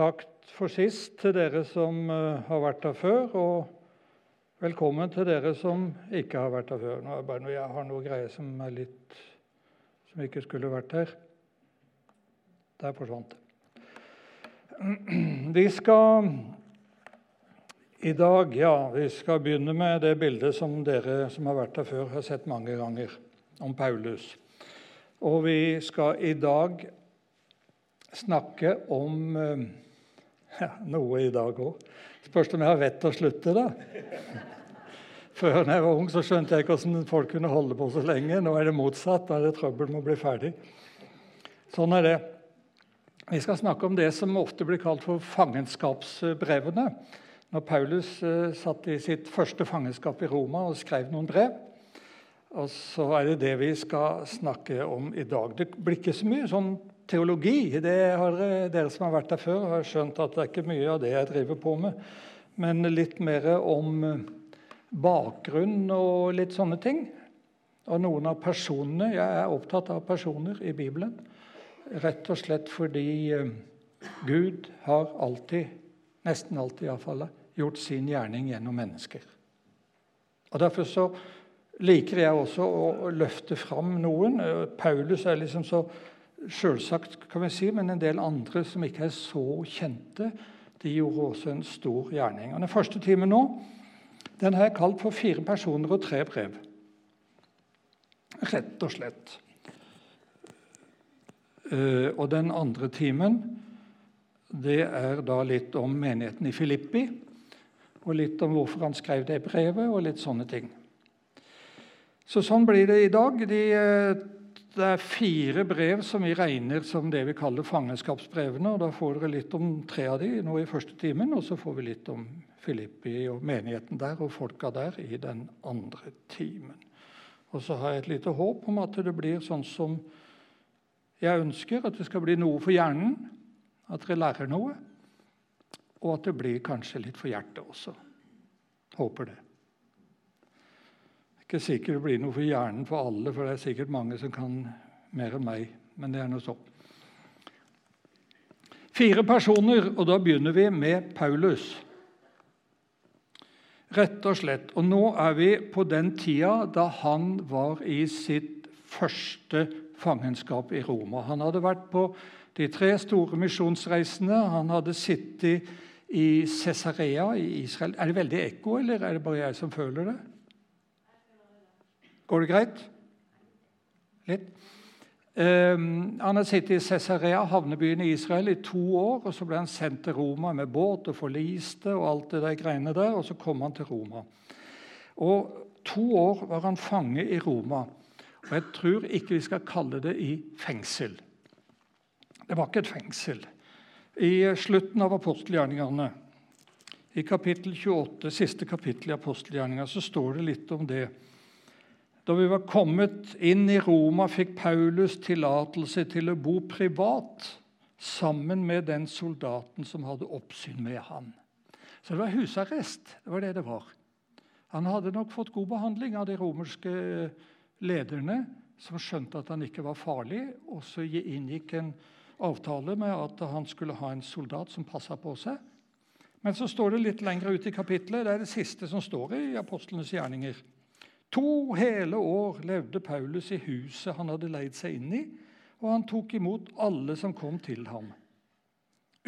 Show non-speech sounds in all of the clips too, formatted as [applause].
takk for sist til dere som eh, har vært her før, og velkommen til dere som ikke har vært her før. Nå er bare når jeg har noe greier som er litt som ikke skulle vært her. Der forsvant det. Vi skal i dag ja, vi skal begynne med det bildet som dere som har vært her før, har sett mange ganger, om Paulus. Og vi skal i dag snakke om eh, ja, noe i dag òg. Spørs om jeg har vett til å slutte, da. Før da jeg var ung, så skjønte jeg ikke hvordan folk kunne holde på så lenge. Nå er det motsatt. Da er det trøbbel med å bli ferdig. Sånn er det. Vi skal snakke om det som ofte blir kalt for fangenskapsbrevene. Når Paulus uh, satt i sitt første fangenskap i Roma og skrev noen brev. Og så er det det vi skal snakke om i dag. Det blir ikke så mye sånn teologi. Det har Dere som har vært der før, har skjønt at det er ikke mye av det jeg driver på med. Men litt mer om bakgrunn og litt sånne ting. Og noen av personene. Jeg er opptatt av personer i Bibelen. Rett og slett fordi eh, Gud har alltid, nesten alltid iallfall, gjort sin gjerning gjennom mennesker. Og Derfor så liker jeg også å løfte fram noen. Paulus er liksom så Selvsagt, kan vi si, men en del andre som ikke er så kjente, de gjorde også en stor gjerning. Og Den første timen nå den har jeg kalt for 'Fire personer og tre brev'. Rett og slett. Eh, og den andre timen det er da litt om menigheten i Filippi. Og litt om hvorfor han skrev det brevet, og litt sånne ting. Så sånn blir det i dag. De eh, det er fire brev som vi regner som det vi kaller fangenskapsbrevene. og Da får dere litt om tre av de nå i første timen, og så får vi litt om Filippi og menigheten der og folka der i den andre timen. Og så har jeg et lite håp om at det blir sånn som jeg ønsker, at det skal bli noe for hjernen, at dere lærer noe, og at det blir kanskje litt for hjertet også. Håper det ikke sikkert det blir noe for hjernen for alle, for det er sikkert mange som kan mer enn meg. Men det er noe så. Fire personer, og da begynner vi med Paulus. Rett og slett. Og nå er vi på den tida da han var i sitt første fangenskap i Roma. Han hadde vært på de tre store misjonsreisene. Han hadde sittet i Cesarea i Israel. Er det veldig ekko, eller er det bare jeg som føler det? Går det greit? Litt? Um, han har sittet i Cesarea, havnebyen i Israel, i to år. og Så ble han sendt til Roma med båt og forliste og alt det der greiene der. Og så kom han til Roma. Og To år var han fange i Roma. Og jeg tror ikke vi skal kalle det i fengsel. Det var ikke et fengsel. I slutten av apostelgjerningene, i kapittel 28, siste kapittel i apostelgjerningene, så står det litt om det. Da vi var kommet inn i Roma, fikk Paulus tillatelse til å bo privat sammen med den soldaten som hadde oppsyn med han. Så det var husarrest. Det var det det var. Han hadde nok fått god behandling av de romerske lederne, som skjønte at han ikke var farlig, og så inngikk en avtale med at han skulle ha en soldat som passa på seg. Men så står det litt lenger ut i kapittelet, det er det siste som står i apostlenes gjerninger. To hele år levde Paulus i huset han hadde leid seg inn i, og han tok imot alle som kom til ham.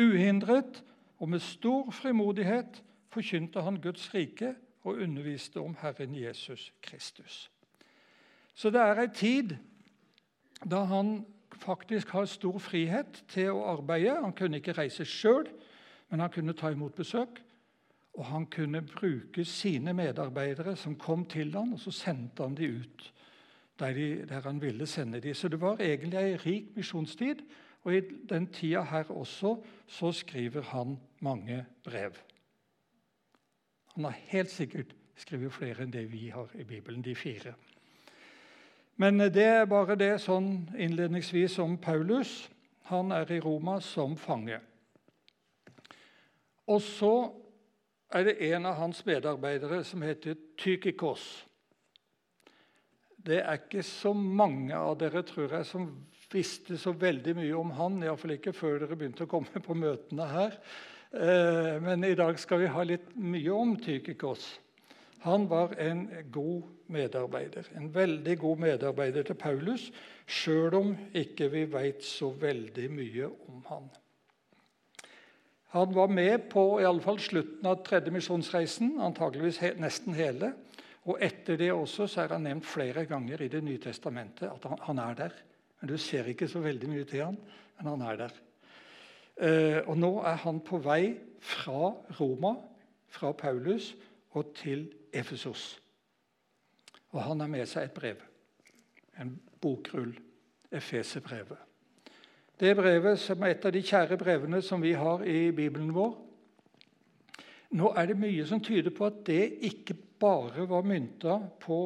Uhindret og med stor frimodighet forkynte han Guds rike og underviste om Herren Jesus Kristus. Så det er ei tid da han faktisk har stor frihet til å arbeide. Han kunne ikke reise sjøl, men han kunne ta imot besøk. Og han kunne bruke sine medarbeidere som kom til ham, og så sendte han de ut der, de, der han ville sende dem. Så det var egentlig ei rik misjonstid. Og i den tida her også så skriver han mange brev. Han har helt sikkert skrevet flere enn det vi har i Bibelen, de fire. Men det er bare det sånn innledningsvis om Paulus. Han er i Roma som fange. Og så er det en av hans medarbeidere som heter Tykikos. Det er ikke så mange av dere tror jeg, som visste så veldig mye om han, iallfall ikke før dere begynte å komme på møtene her. Eh, men i dag skal vi ha litt mye om Tykikos. Han var en god medarbeider, en veldig god medarbeider til Paulus, sjøl om ikke vi veit så veldig mye om han. Han var med på i alle fall slutten av tredje misjonsreisen, antageligvis he nesten hele. Og etter det også så er han nevnt flere ganger i Det nye testamentet at han, han er der. Men Du ser ikke så veldig mye til han, men han er der. Eh, og Nå er han på vei fra Roma, fra Paulus, og til Efesos. Og han har med seg et brev, en bokrull, Efeserbrevet. Det brevet som er et av de kjære brevene som vi har i Bibelen vår. Nå er det mye som tyder på at det ikke bare var mynta på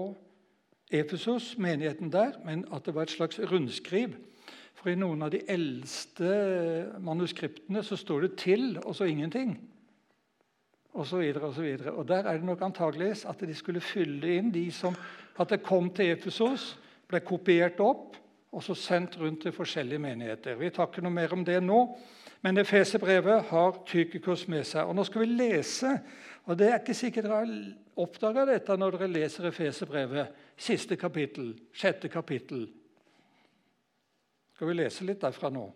Efesos, menigheten der, men at det var et slags rundskriv. For i noen av de eldste manuskriptene så står det 'til' og så ingenting. Og så videre, og så videre. Og Der er det nok antageligvis at de skulle fylle inn de som at det kom til Efesos, ble kopiert opp og så sendt rundt til forskjellige menigheter. Vi tar ikke noe mer om det nå, men Efesebrevet har Tykikos med seg. Og Nå skal vi lese, og det er ikke sikkert dere oppdaga dette når dere leser Efeserbrevet, siste kapittel, sjette kapittel. Skal vi lese litt derfra nå?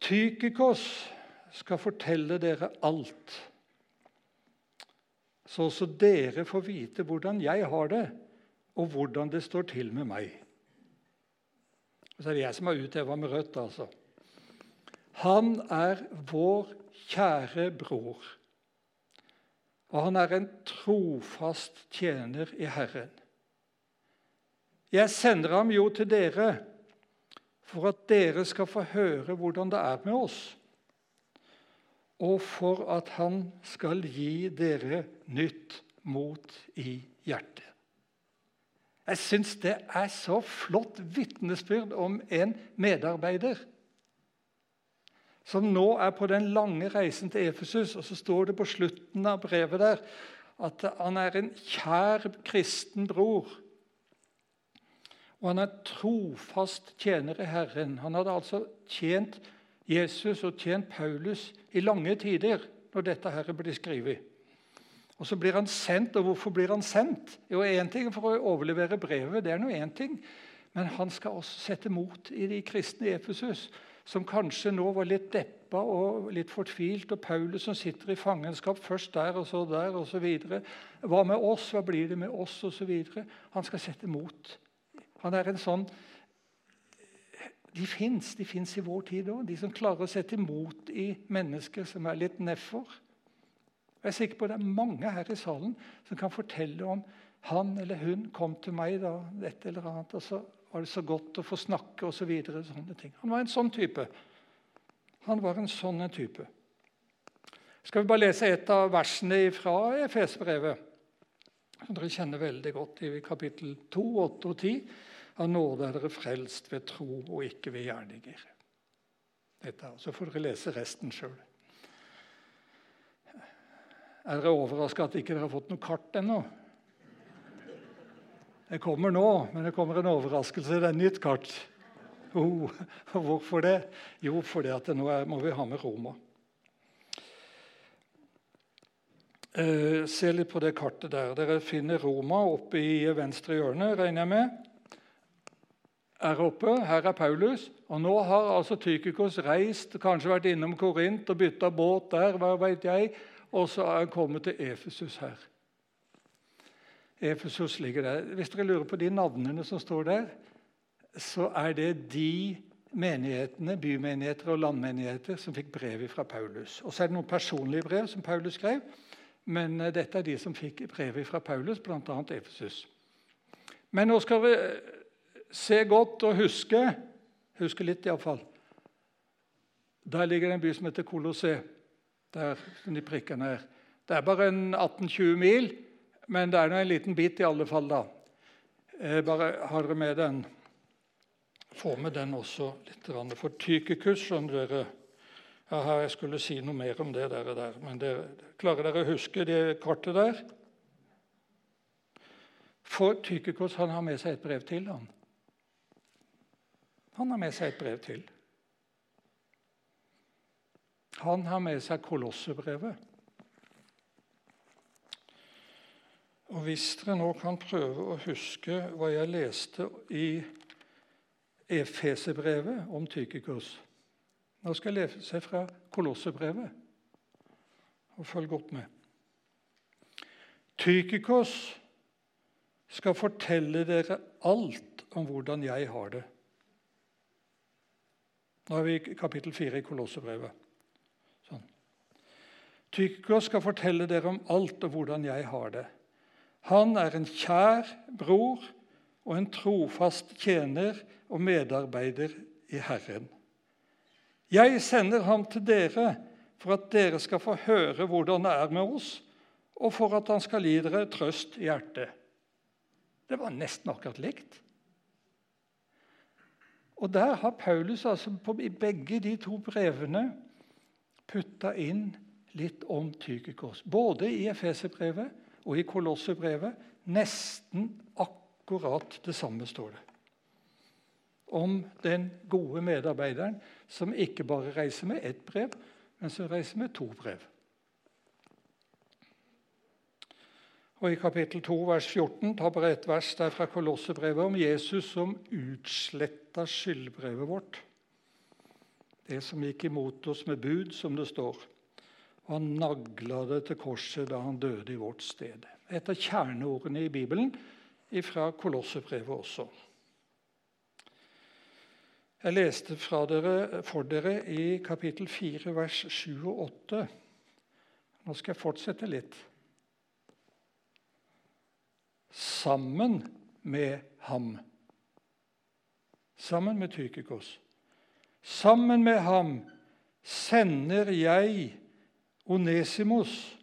Tykikos skal fortelle dere alt, så også dere får vite hvordan jeg har det, og hvordan det står til med meg. Og så er det jeg som har utøva med rødt, altså. Han er vår kjære bror og han er en trofast tjener i Herren. Jeg sender ham jo til dere for at dere skal få høre hvordan det er med oss, og for at han skal gi dere nytt mot i hjertet. Jeg syns det er så flott vitnesbyrd om en medarbeider som nå er på den lange reisen til Efesus. Og så står det på slutten av brevet der at han er en kjær kristen bror. Og han er trofast tjener i Herren. Han hadde altså tjent Jesus og tjent Paulus i lange tider når dette her ble skrevet. Og så blir han sendt, og hvorfor blir han sendt? Jo, én ting for å overlevere brevet, det er nå én ting. Men han skal også sette mot i de kristne i Efesus som kanskje nå var litt deppa og litt fortvilt, og Paulus som sitter i fangenskap først der og så der osv. Hva med oss? Hva blir det med oss? Og så videre. Han skal sette mot. Han er en sånn De fins de finnes i vår tid òg, de som klarer å sette imot i mennesker som er litt nedfor. Jeg er sikker på det er mange her i salen som kan fortelle om han eller hun kom til meg da, dette eller annet, og så var det så godt å få snakke osv. Så sånne ting. Han var en sånn type. Han var en sånn type. Skal vi bare lese et av versene fra Efesbrevet, dere kjenner veldig godt, i kapittel 2, 8 og 10. Av nåde er dere frelst ved tro og ikke ved gjerninger. Dette, Så får dere lese resten sjøl. Er dere overraska at ikke dere har fått noe kart ennå? Det kommer nå, men det kommer en overraskelse. Det er nytt kart. Oh, hvorfor det? Jo, fordi at nå er, må vi ha med Roma. Eh, se litt på det kartet der. Dere finner Roma oppe i venstre hjørne, regner jeg med. Her oppe, her er Paulus. Og nå har altså Tykikos reist, kanskje vært innom Korint og bytta båt der, hva vet jeg, og så er han kommet til Efesus her. Efesus ligger der. Hvis dere lurer på de navnene som står der, så er det de menighetene, bymenigheter og landmenigheter som fikk brev fra Paulus. Og så er det noen personlige brev som Paulus skrev, men eh, dette er de som fikk brev fra Paulus, bl.a. Efesus. Men nå skal vi eh, se godt og huske huske litt iallfall. Der ligger det en by som heter Kolosse. Der de prikkene er. Det er bare 18-20 mil men det er nå en liten bit i alle fall, da. Jeg bare har dere med den. Få med den også litt. For Tykikus, skjønner dere ja, Jeg skulle si noe mer om det der, der men dere, klarer dere å huske det kartet der? For Tykikos han har med seg et brev til. han. Han har med seg et brev til. Han har med seg Kolossebrevet. Og Hvis dere nå kan prøve å huske hva jeg leste i Efesebrevet om Tykikos Nå skal jeg lese fra Kolossebrevet, og følg godt med. Tykikos skal fortelle dere alt om hvordan jeg har det. Nå er vi i kapittel 4 i Kolossebrevet. Sånn. Skal fortelle dere om alt og hvordan jeg har det. Han er en kjær bror og en trofast tjener og medarbeider i Herren. Jeg sender ham til dere for at dere skal få høre hvordan det er med oss, og for at han skal gi dere trøst i hjertet. Det var nesten akkurat likt. Og Der har Paulus altså i begge de to brevene putta inn litt om Tykikos. Både i Efeserbrevet og i Kolosserbrevet nesten akkurat det samme står det. Om den gode medarbeideren som ikke bare reiser med ett brev, men som reiser med to brev. Og I kapittel 2, vers 14 tar bare ett vers der fra Kolossebrevet om Jesus som utsletta skyldbrevet vårt. Det som gikk imot oss med bud, som det står. Og han nagla det til korset da han døde i vårt sted. Et av kjerneordene i Bibelen fra Kolosserbrevet også. Jeg leste dere, for dere i kapittel 4, vers 7 og 8. Nå skal jeg fortsette litt. Sammen med ham. Sammen med Tykikos. Sammen med ham sender jeg Onesimos,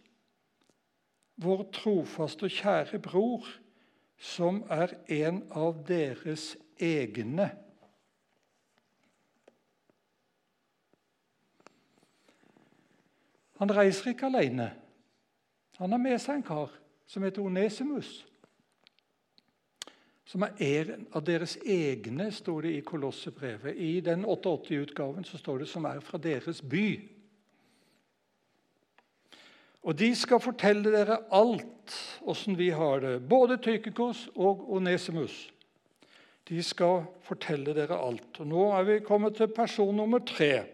vår trofaste og kjære bror, som er en av deres egne. Han reiser ikke alene. Han har med seg en kar som heter Onesimus. Som er en av deres egne, står det i Kolossebrevet. I den 88-utgaven står det 'som er fra deres by'. Og de skal fortelle dere alt åssen vi har det, både Tykikos og Onesimus. De skal fortelle dere alt. Og Nå er vi kommet til person nummer tre.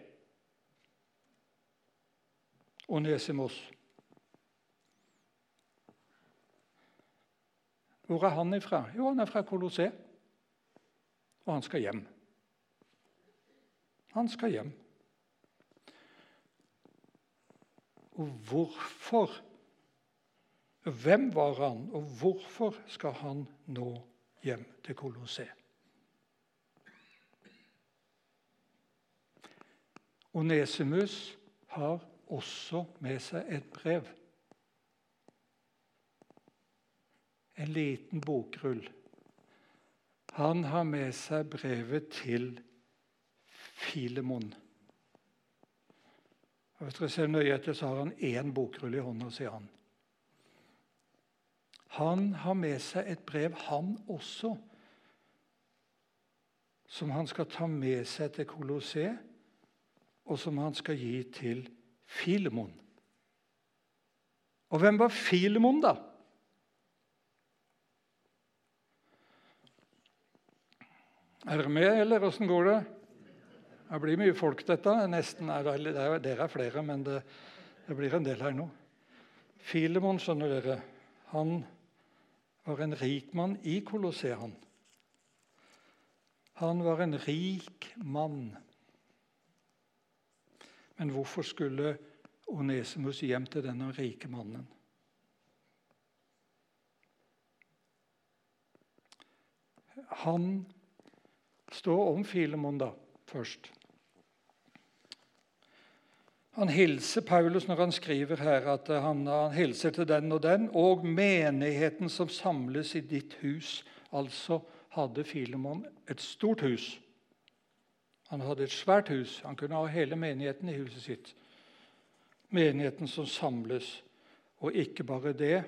Onesimus. Hvor er han ifra? Jo, han er fra Colosset. Og han skal hjem. Han skal hjem. Og hvorfor? Hvem var han, og hvorfor skal han nå hjem til Colosseum? Onesimus har også med seg et brev. En liten bokrull. Han har med seg brevet til Filemon. Og Hvis dere ser nøye etter, så har han én bokrull i hånda, sier han. Han har med seg et brev, han også, som han skal ta med seg til Kolosseum, og som han skal gi til Filemon. Og hvem var Filemon, da? Er dere med, eller åssen går det? Det blir mye folk, dette. Nesten er det, Dere er flere, men det, det blir en del her nå. Filemon, skjønner dere, han var en rik mann i Kolossean. Han var en rik mann. Men hvorfor skulle Onesimus hjem til denne rike mannen? Han står om Filemon da, først. Han hilser Paulus når han skriver her at han, han hilser til den og den, og menigheten som samles i ditt hus. Altså hadde Filemon et stort hus. Han hadde et svært hus. Han kunne ha hele menigheten i huset sitt. Menigheten som samles. Og ikke bare det.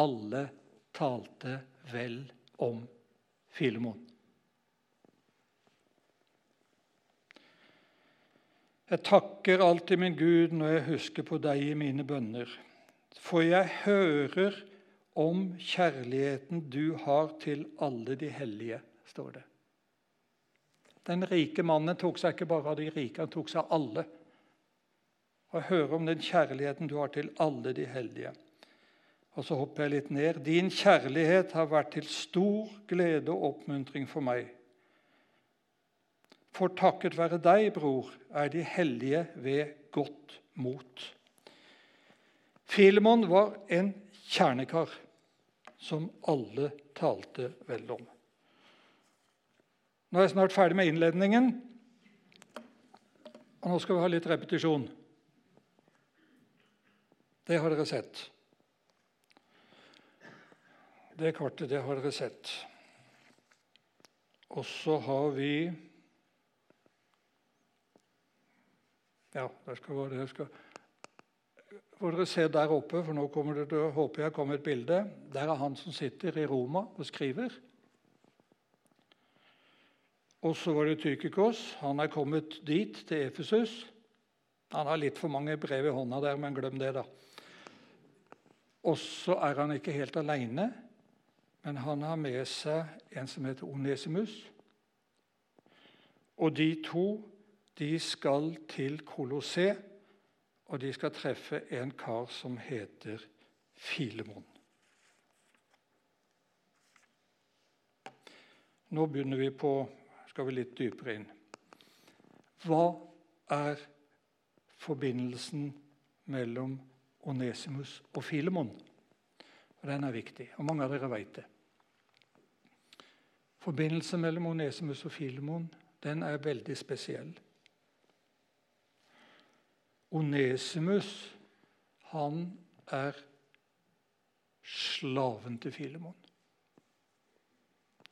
Alle talte vel om Filemon. Jeg takker alltid min Gud når jeg husker på deg i mine bønner. For jeg hører om kjærligheten du har til alle de hellige, står det. Den rike mannen tok seg ikke bare av de rike, han tok seg av alle. Og hører om den kjærligheten du har til alle de hellige. Og så hopper jeg litt ned. Din kjærlighet har vært til stor glede og oppmuntring for meg. For takket være deg, bror, er de hellige ved godt mot. Filemon var en kjernekar som alle talte vel om. Nå er jeg snart ferdig med innledningen, og nå skal vi ha litt repetisjon. Det har dere sett. Det kartet, det har dere sett. Og så har vi Ja, der skal dere skal får dere se der oppe, for nå kommer det håper jeg kommer et bilde. Der er han som sitter i Roma og skriver. Og så var det Tykikos. Han er kommet dit, til Efesus. Han har litt for mange brev i hånda der, men glem det, da. Og så er han ikke helt aleine, men han har med seg en som heter Onesimus. Og de to de skal til Kolossé, og de skal treffe en kar som heter Filemon. Nå begynner vi på skal vi litt dypere inn. Hva er forbindelsen mellom Onesimus og Filemon? Den er viktig, og mange av dere vet det. Forbindelsen mellom Onesimus og Filemon den er veldig spesiell. Onesimus han er slaven til Filemon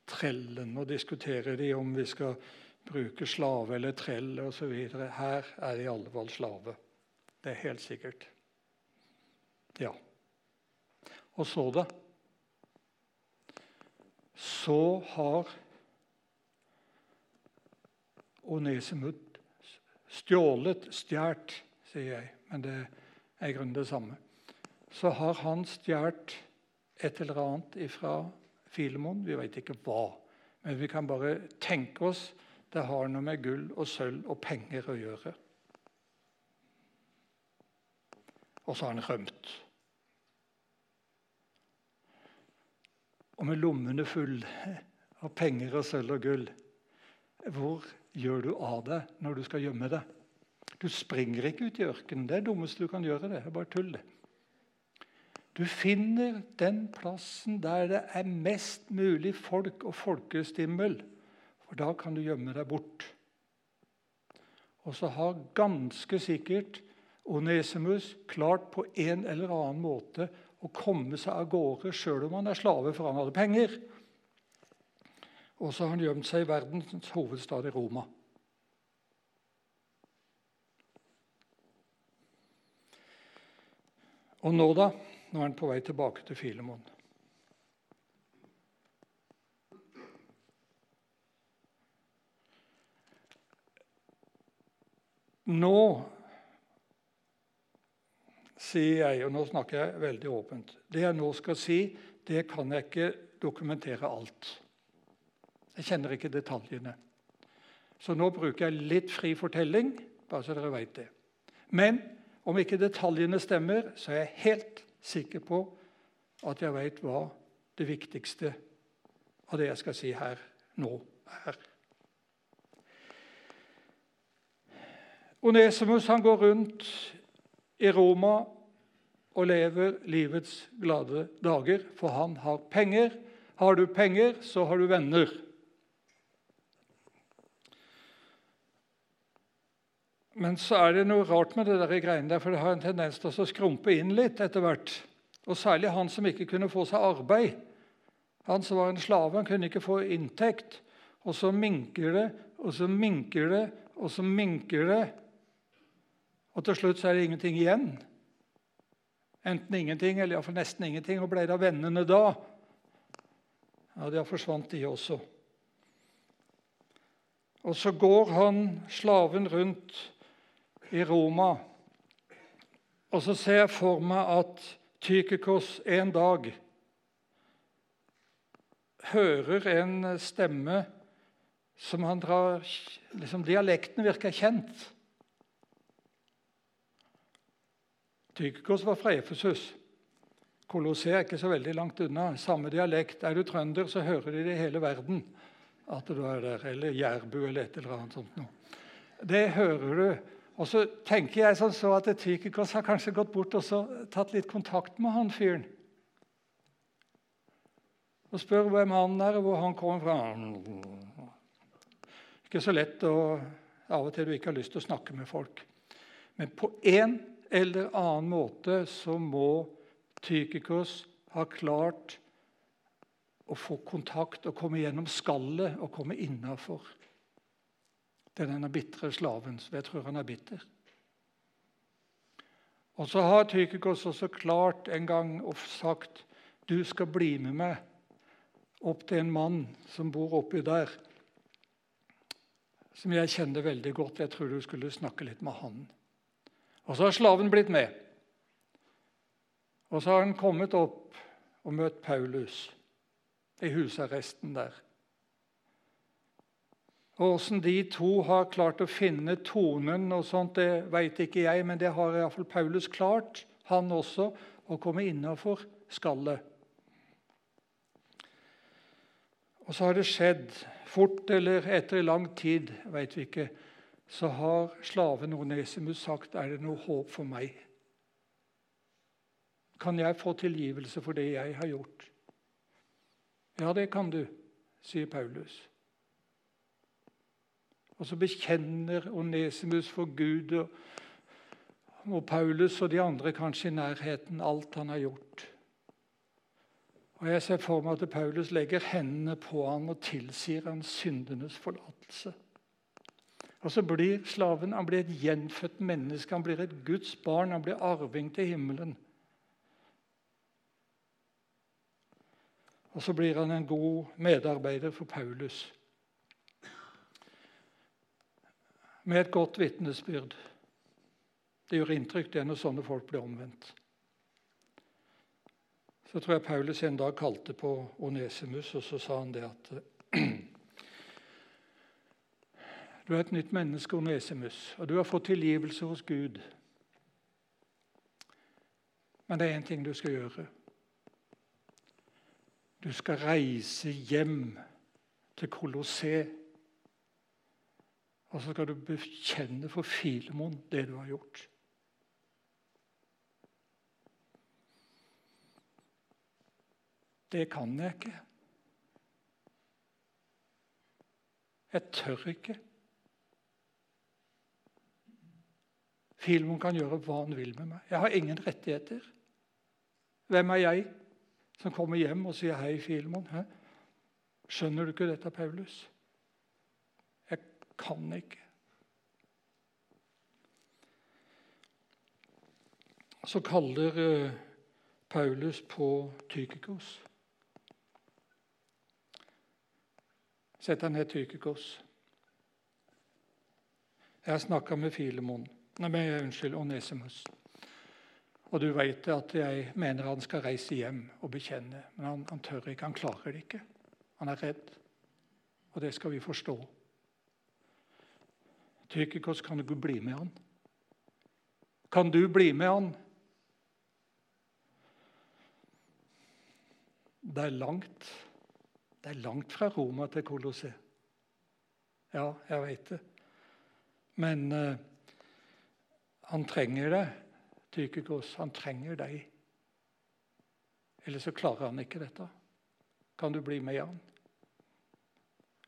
trellen. Nå diskuterer de om vi skal bruke slave eller trell osv. Her er det i alle fall slave. Det er helt sikkert. Ja. Og så, da? Så har Onesimut stjålet Stjålet, sier jeg, men det er i grunnen det samme. Så har han stjålet et eller annet ifra Filemon. Vi vet ikke hva. Men vi kan bare tenke oss det har noe med gull og sølv og penger å gjøre. Og så har han rømt. Og med lommene fulle av penger og sølv og gull, hvor gjør du av det når du skal gjemme det? Du springer ikke ut i ørkenen. Det er det dummeste du kan gjøre. det. Det er bare tull. det. Du finner den plassen der det er mest mulig folk og folkestimmel. For da kan du gjemme deg bort. Og så har ganske sikkert Onesimus klart på en eller annen måte å komme seg av gårde sjøl om han er slave, for han hadde penger. Og så har han gjemt seg i verdens hovedstad i Roma. Og nå, da? Nå er han på vei tilbake til Filemon. Nå sier jeg, og nå snakker jeg veldig åpent Det jeg nå skal si, det kan jeg ikke dokumentere alt. Jeg kjenner ikke detaljene. Så nå bruker jeg litt fri fortelling, bare så dere vet det. Men om ikke detaljene stemmer, så er jeg helt sikker på at jeg vet hva det viktigste av det jeg skal si her nå, er. Onesimus han går rundt i Roma og lever livets glade dager, for han har penger. Har du penger, så har du venner. Men så er det noe rart med det der greiene der, for det har en tendens til å skrumpe inn litt etter hvert. Og særlig han som ikke kunne få seg arbeid. Han som var en slave, han kunne ikke få inntekt. Og så minker det, og så minker det, og så minker det. Og til slutt så er det ingenting igjen. Enten ingenting, eller iallfall nesten ingenting. Og ble det av vennene da? Ja, de har forsvant, de også. Og så går han slaven rundt i Roma. Og så ser jeg for meg at Tykikos en dag hører en stemme som han drar liksom Dialekten virker kjent. Tykikos var fra Efesus. Kolosseum er ikke så veldig langt unna. Samme dialekt. Er du trønder, så hører de det i hele verden at du er der. Eller jærbu eller et eller annet sånt noe. Det hører du. Og så tenker jeg sånn så at Tykikos har kanskje gått bort og tatt litt kontakt med han fyren. Og spør hvem han er, og hvor han kommer fra. Ikke så lett å av og til du ikke har lyst til å snakke med folk. Men på en eller annen måte så må Tykikos ha klart å få kontakt og komme gjennom skallet og komme innafor denne bitre slaven. Så jeg tror han er bitter. Og så har Tykikos også klart en gang og sagt du skal bli med meg opp til en mann som bor oppi der, som jeg kjenner veldig godt. Jeg tror du skulle snakke litt med han. Og så har slaven blitt med. Og så har han kommet opp og møtt Paulus i husarresten der. Åssen de to har klart å finne tonen, og sånt, det veit ikke jeg, men det har iallfall Paulus klart, han også, å komme innafor skallet. Og så har det skjedd, fort eller etter lang tid, veit vi ikke, så har slaven Onesimus sagt er det noe håp for meg. Kan jeg få tilgivelse for det jeg har gjort? Ja, det kan du, sier Paulus. Og så bekjenner Onesimus for Gud og, og Paulus og de andre kanskje i nærheten alt han har gjort. Og Jeg ser for meg at Paulus legger hendene på ham og tilsier ham syndenes forlatelse. Og så blir slaven han blir et gjenfødt menneske, han blir et Guds barn, han blir arving til himmelen. Og så blir han en god medarbeider for Paulus. Med et godt vitnesbyrd. Det gjør inntrykk det når sånne folk blir omvendt. Så tror jeg Paulus en dag kalte på Onesimus, og så sa han det at [clears throat] Du er et nytt menneske, Onesimus, og du har fått tilgivelse hos Gud. Men det er én ting du skal gjøre. Du skal reise hjem til Kolosseum. Og så skal du bekjenne for Filemon det du har gjort. Det kan jeg ikke. Jeg tør ikke. Filemon kan gjøre hva han vil med meg. Jeg har ingen rettigheter. Hvem er jeg? som kommer hjem og sier 'Hei, Filemon'. Skjønner du ikke dette, Paulus? Kan ikke. Så kaller uh, Paulus på Tykikos. Sett deg ned, Tykikos. Jeg har snakka med Filemon, nei, men, unnskyld, Onesimus. Og du vet at jeg mener han skal reise hjem og bekjenne. Men han, han tør ikke. Han klarer det ikke. Han er redd. Og det skal vi forstå. Tykikos, kan du bli med han? Kan du bli med han? Det er langt. Det er langt fra Roma til Colosseum. Ja, jeg veit det. Men uh, han trenger det. Tykikos, han trenger deg. Ellers så klarer han ikke dette. Kan du bli med han?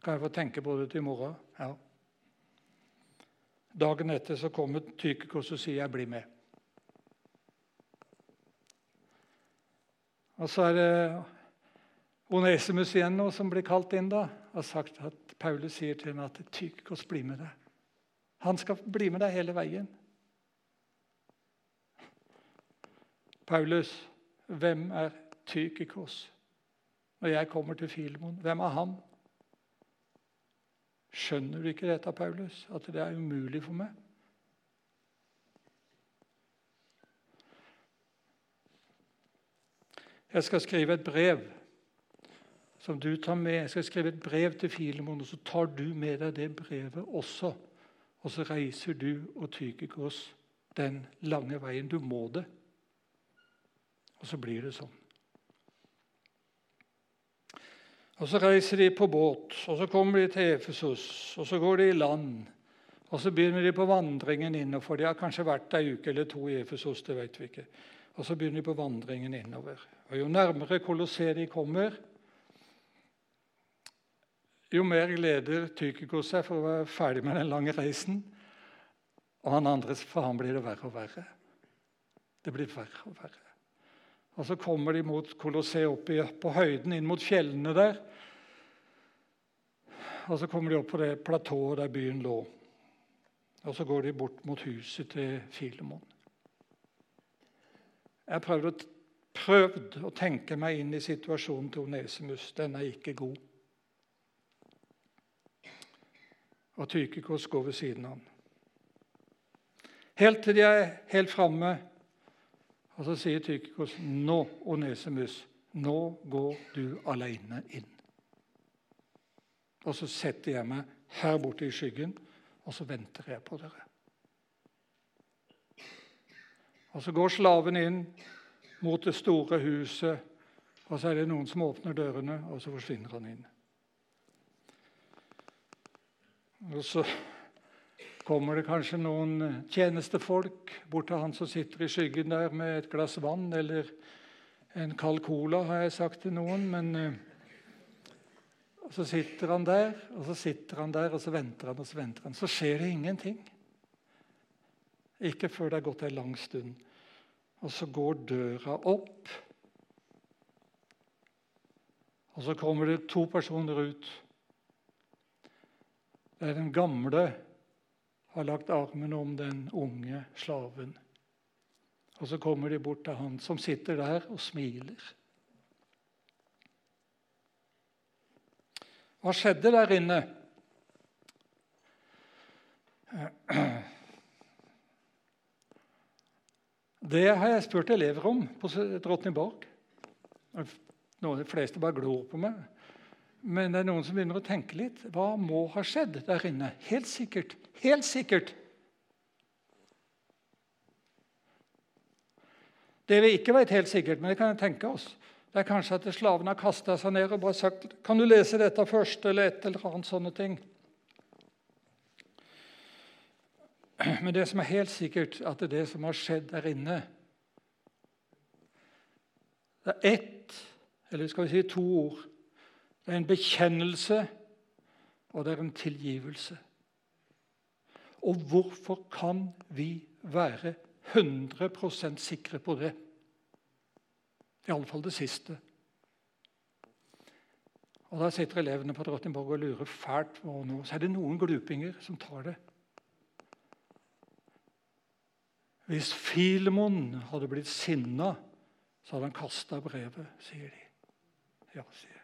Kan jeg få tenke på det til i morgen? Ja. Dagen etter så kommer Tykikos og sier 'jeg blir med'. Og så er det Onesimus igjen nå som blir kalt inn. da, har sagt at Paulus sier til henne at Tykikos blir med deg. Han skal bli med deg hele veien. Paulus, hvem er Tykikos? Når jeg kommer til Filemon, hvem er han? Skjønner du ikke dette, Paulus? At det er umulig for meg? Jeg skal skrive et brev som du tar med. Jeg skal skrive et brev til Filemon, og så tar du med deg det brevet også. Og så reiser du og Tykikos den lange veien. Du må det. Og så blir det sånn. Og Så reiser de på båt, og så kommer de til Efesos, og så går de i land. Og Så begynner de på vandringen innover. De har kanskje vært ei uke eller to i Efesos. det vet vi ikke. Og Så begynner de på vandringen innover. Og Jo nærmere Kolosseet de kommer, jo mer gleder Tykikos seg for å være ferdig med den lange reisen. Og han andre, for han blir det verre og verre. Det blir verre og verre. Og Så kommer de mot Colosseum, opp på høyden, inn mot fjellene der. Og så kommer de opp på det platået der byen lå. Og så går de bort mot huset til Filemon. Jeg har prøvd å, tenke meg inn i situasjonen til Onesimus. Den er ikke god. Og Tykikos går ved siden av ham. Helt til de er helt framme, og så sier Tykikos nå, Onesimus, nå går du alene inn. Og så setter jeg meg her borte i skyggen, og så venter jeg på dere. Og Så går slaven inn mot det store huset, og så er det noen som åpner dørene, og så forsvinner han inn. Og Så kommer det kanskje noen tjenestefolk bort til han som sitter i skyggen der med et glass vann eller en kald cola, har jeg sagt til noen. men... Eh, og Så sitter han der, og så sitter han der, og så venter han, og så venter han. Så skjer det ingenting. Ikke før det har gått ei lang stund. Og så går døra opp. Og så kommer det to personer ut. Det er den gamle har lagt armen om den unge slaven. Og så kommer de bort til han som sitter der og smiler. Hva skjedde der inne? Det har jeg spurt elever om på Drottningborg. De fleste bare glor på meg. Men det er noen som begynner å tenke litt. Hva må ha skjedd der inne? Helt sikkert. Helt sikkert. Det vi ikke vet helt sikkert, men det kan jeg tenke oss, det er kanskje at slaven har kasta seg ned og bare sagt 'Kan du lese dette først?' eller et eller annet sånne ting. Men det som er helt sikkert, at det er det som har skjedd der inne Det er ett, eller skal vi si to ord. Det er en bekjennelse, og det er en tilgivelse. Og hvorfor kan vi være 100% sikre på det? Iallfall det siste. Og Da sitter elevene på Drottningborg og lurer fælt på noe. Så er det noen glupinger som tar det. Hvis Filemon hadde blitt sinna, så hadde han kasta brevet, sier de. Ja, sier.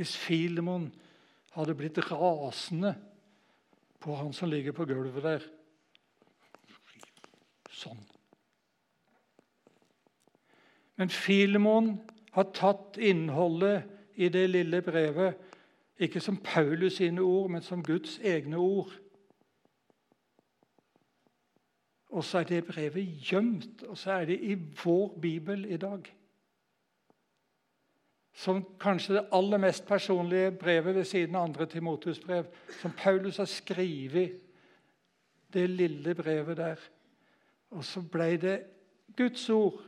Hvis Filemon hadde blitt rasende på han som ligger på gulvet der Sånn. Men Filemon har tatt innholdet i det lille brevet ikke som Paulus sine ord, men som Guds egne ord. Og så er det brevet gjemt, og så er det i vår bibel i dag. Som kanskje det aller mest personlige brevet ved siden av andre Timotus-brev. Som Paulus har skrevet, det lille brevet der. Og så ble det Guds ord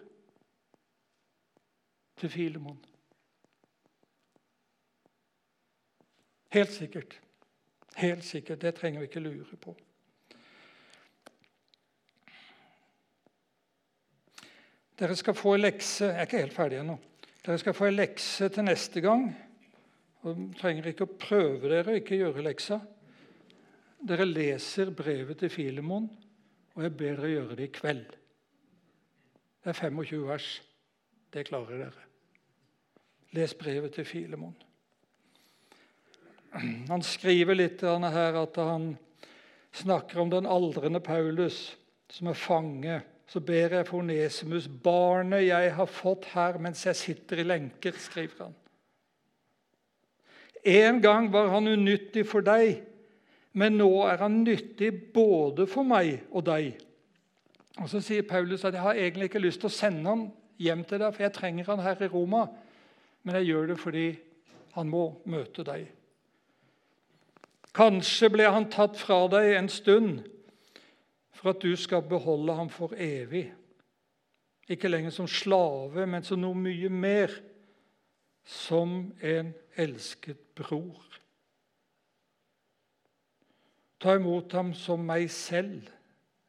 til Filemon. Helt sikkert. Helt sikkert. Det trenger vi ikke lure på. Dere skal få en lekse Jeg er ikke helt ferdig ennå. Dere skal få en lekse til neste gang. Og trenger ikke å prøve dere å ikke gjøre leksa. Dere leser brevet til Filemon, og jeg ber dere gjøre det i kveld. Det er 25 vers. Det klarer dere. Les brevet til Filemon. Han skriver litt her at han snakker om den aldrende Paulus som er fange, så ber jeg for Onesimus, barnet jeg har fått her mens jeg sitter i lenker, skriver han. En gang var han unyttig for deg, men nå er han nyttig både for meg og deg. Og Så sier Paulus at jeg har egentlig ikke lyst til å sende ham hjem til deg, for jeg trenger han her i Roma, men jeg gjør det fordi han må møte deg. Kanskje ble han tatt fra deg en stund for at du skal beholde ham for evig. Ikke lenger som slave, men som noe mye mer, som en elsket bror. Ta imot ham som meg selv,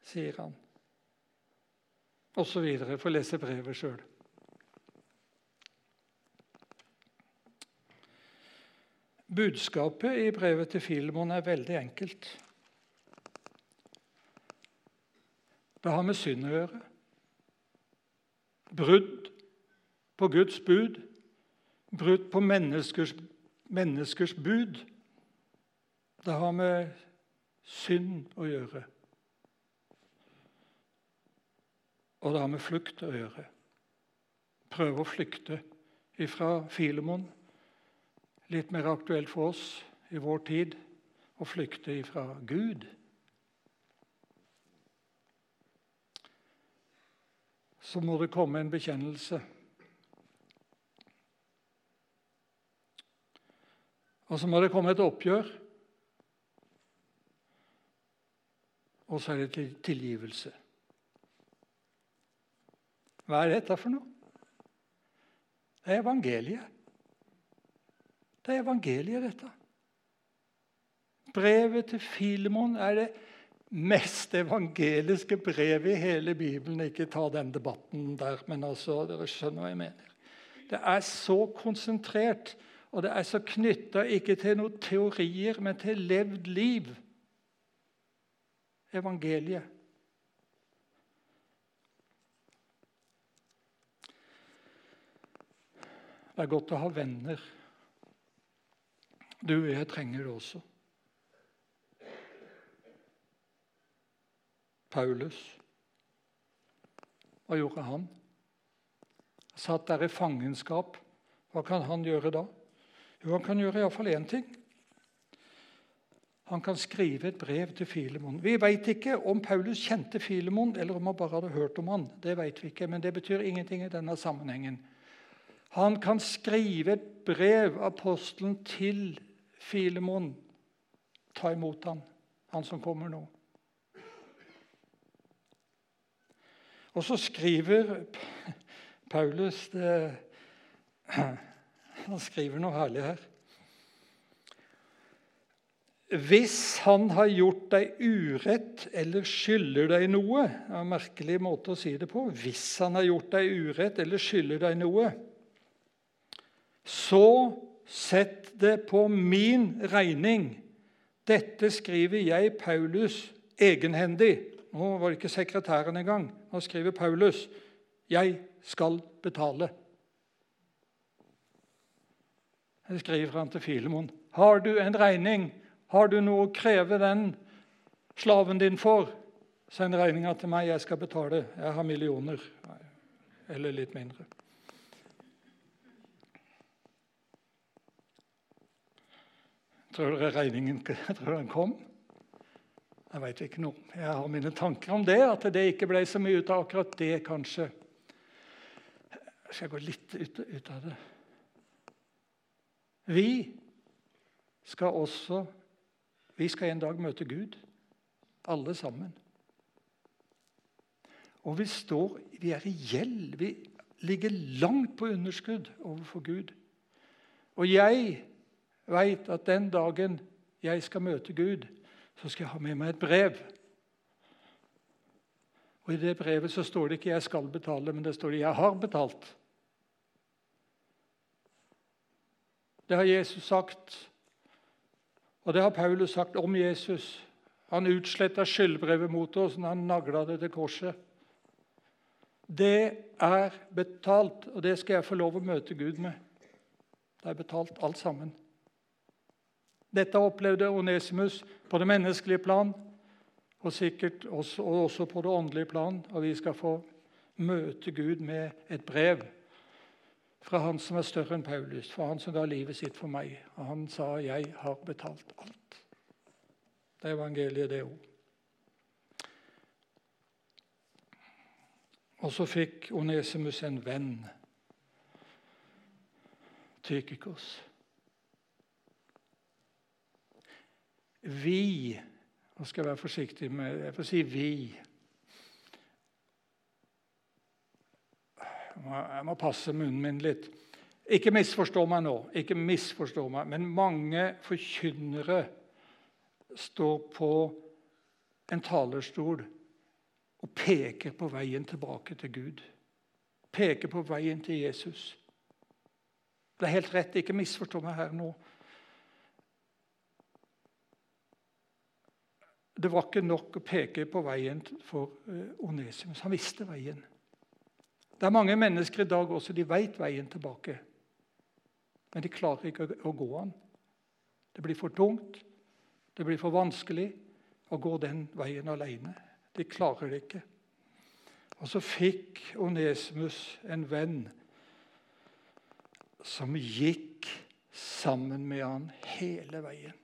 sier han. Og så videre. Få lese brevet sjøl. Budskapet i brevet til Filemon er veldig enkelt. Det har med synd å gjøre. Brudd på Guds bud. Brudd på menneskers, menneskers bud. Det har med synd å gjøre. Og det har med flukt å gjøre. Prøve å flykte ifra Filemon litt mer aktuelt for oss i vår tid å flykte ifra Gud. Så må det komme en bekjennelse. Og så må det komme et oppgjør. Og så er det tilgivelse. Hva er dette for noe? Det er evangeliet. Det er evangeliet, dette. Brevet til Filemon er det mest evangeliske brevet i hele Bibelen. Ikke ta den debatten der, men altså, dere skjønner hva jeg mener. Det er så konsentrert, og det er så knytta ikke til noen teorier, men til levd liv. Evangeliet. Det er godt å ha venner. Du og jeg trenger det også. Paulus, hva gjorde han? Satt der i fangenskap. Hva kan han gjøre da? Jo, Han kan gjøre iallfall én ting. Han kan skrive et brev til Filemon. Vi vet ikke om Paulus kjente Filemon, eller om han bare hadde hørt om han. Det vet vi ikke, men det betyr ingenting i denne sammenhengen. Han kan skrive et brev, apostelen, til Filemon, ta imot han, han som kommer nå. Og så skriver Paulus det, Han skriver noe herlig her. Hvis han har gjort deg urett eller skylder deg noe det er En merkelig måte å si det på. Hvis han har gjort deg urett eller skylder deg noe, så Sett det på min regning. Dette skriver jeg, Paulus, egenhendig. Nå var det ikke sekretæren engang. Nå skriver Paulus jeg skal betale. Jeg skriver han til Filemon. Har du en regning? Har du noe å kreve den slaven din for? Send regninga til meg, jeg skal betale. Jeg har millioner. Eller litt mindre. Tror dere regningen [laughs] tror den kom? Jeg veit ikke noe. Jeg har mine tanker om det, at det ikke ble så mye ut av akkurat det, kanskje. Jeg skal gå litt ut, ut av det. Vi skal også Vi skal en dag møte Gud, alle sammen. Og vi står Vi er i gjeld. Vi ligger langt på underskudd overfor Gud. Og jeg veit at den dagen jeg skal møte Gud, så skal jeg ha med meg et brev. Og I det brevet så står det ikke 'jeg skal betale', men det står det 'jeg har betalt'. Det har Jesus sagt, og det har Paulus sagt om Jesus. Han utsletta skyldbrevet mot oss når han nagla det til korset. Det er betalt, og det skal jeg få lov å møte Gud med. Det er betalt, alt sammen. Dette opplevde Onesimus på det menneskelige plan. og sikkert også, og også på det åndelige plan. Og vi skal få møte Gud med et brev fra han som er større enn Paulus, fra han som ga livet sitt for meg. Og han sa 'Jeg har betalt alt'. Det er evangeliet, det òg. Og så fikk Onesimus en venn, Tykikos. Vi Nå skal jeg være forsiktig med Jeg får si 'vi'. Jeg må passe munnen min litt. Ikke misforstå meg nå, ikke misforstå meg, men mange forkynnere står på en talerstol og peker på veien tilbake til Gud. Peker på veien til Jesus. Det er helt rett, ikke misforstå meg her nå. Det var ikke nok å peke på veien for eh, Onesimus. Han visste veien. Det er mange mennesker i dag også de vet veien tilbake, men de klarer ikke å gå den. Det blir for tungt, det blir for vanskelig å gå den veien alene. De klarer det ikke. Og så fikk Onesmus en venn som gikk sammen med han hele veien.